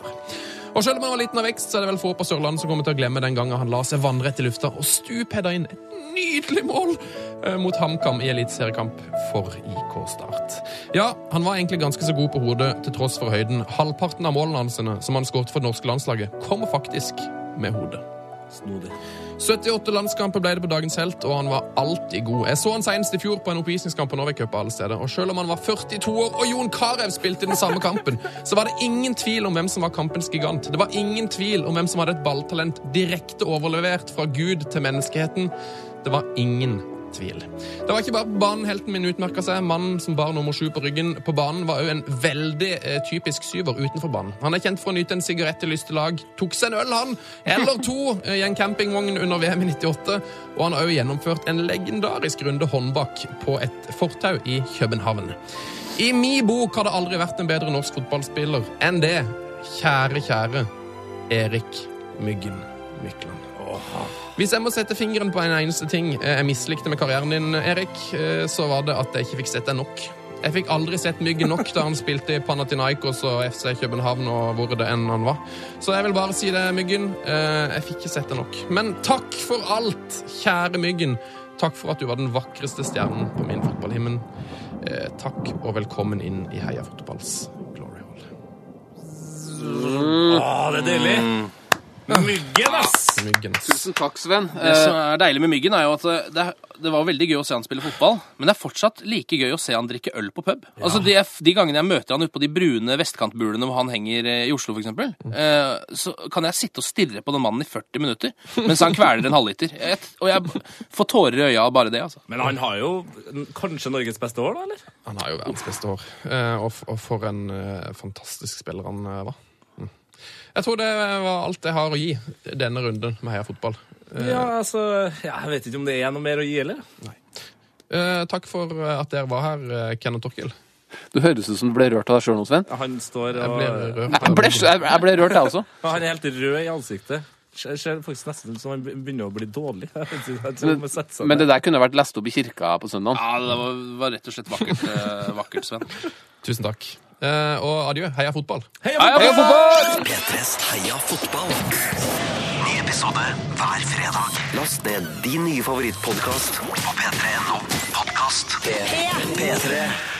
Og selv om han var liten av vekst, så er det vel få på Sørlandet som kommer til å glemme den gangen han la seg vannrett i lufta og stupheada inn et nydelig mål eh, mot HamKam i eliteseriekamp for IK Start. Ja, han var egentlig ganske så god på hodet til tross for høyden. Halvparten av målene hans som han skåret for det norske landslaget, kommer faktisk med hodet. Snodig. 78 landskamper ble det på dagens helt, og han var alltid god. Jeg så han senest i fjor på en oppvisningskamp på Norway Cup alle steder. Og selv om han var 42 år og Jon Carew spilte den samme kampen, så var det ingen tvil om hvem som var kampens gigant. Det var ingen tvil om hvem som hadde et balltalent direkte overlevert fra Gud til menneskeheten. Det var ingen tvil. Det var ikke bare på min utmerka seg. Mannen som bar nummer sju på ryggen på banen, var òg en veldig eh, typisk syver utenfor banen. Han er kjent for å nyte en sigarett i lyste lag. Tok seg en øl, han, eller to, eh, i en campingvogn under VM i 98. Og han har òg gjennomført en legendarisk runde håndbak på et fortau i København. I min bok har det aldri vært en bedre norsk fotballspiller enn det, kjære, kjære Erik Myggen Mykland. Hvis jeg må sette fingeren på en eneste ting jeg mislikte med karrieren din, Erik, eh, så var det at jeg ikke fikk sett deg nok. Jeg fikk aldri sett Myggen nok da han spilte i Panathinaikos og FC København og hvor det enn han var. Så jeg vil bare si det, Myggen. eh, Jeg fikk ikke sett deg nok. Men takk for alt, kjære Myggen. Takk for at du var den vakreste stjernen på min fotballhimmel. Eh, Takk og velkommen inn i Heia Fotballs Glory Hall. Å, det er deilig! Myggen, ass! Myggen. Tusen takk, Sven. Det som er deilig med Myggen, er jo at det, det var veldig gøy å se han spille fotball, men det er fortsatt like gøy å se han drikke øl på pub. Altså de, de gangene jeg møter han ute på de brune vestkantbulene hvor han henger eh, i Oslo, f.eks., eh, så kan jeg sitte og stirre på den mannen i 40 minutter mens han kveler en halvliter. Jeg, og jeg får tårer i øya av bare det, altså. Men han har jo kanskje Norges beste år, da, eller? Han har jo verdens beste år. Eh, Og, og for en eh, fantastisk spiller han eh, var. Jeg tror det var alt jeg har å gi denne runden med Heia fotball. Ja, altså ja, Jeg vet ikke om det er noe mer å gi, eller? Eh, takk for eh, at dere var her, Kenneth Ken Torkil. Du høres ut som du ble rørt av deg sjøl nå, Sven. Han står Jeg og ble rørt. Jeg ble, jeg jeg ble rørt, jeg også. Han er helt rød i ansiktet. Det ser faktisk nesten ut som han begynner å bli dårlig. Jeg jeg seg Men det der kunne vært lest opp i kirka på søndag. Ja, det var, var rett og slett vakkert, eh, vakkert Sven. Tusen takk. Eh, og adjø. Heia fotball. Heia fotball! P3s Heia fotball. Ny episode hver fredag. Last ned din nye favorittpodkast på p3.no podkast. P3.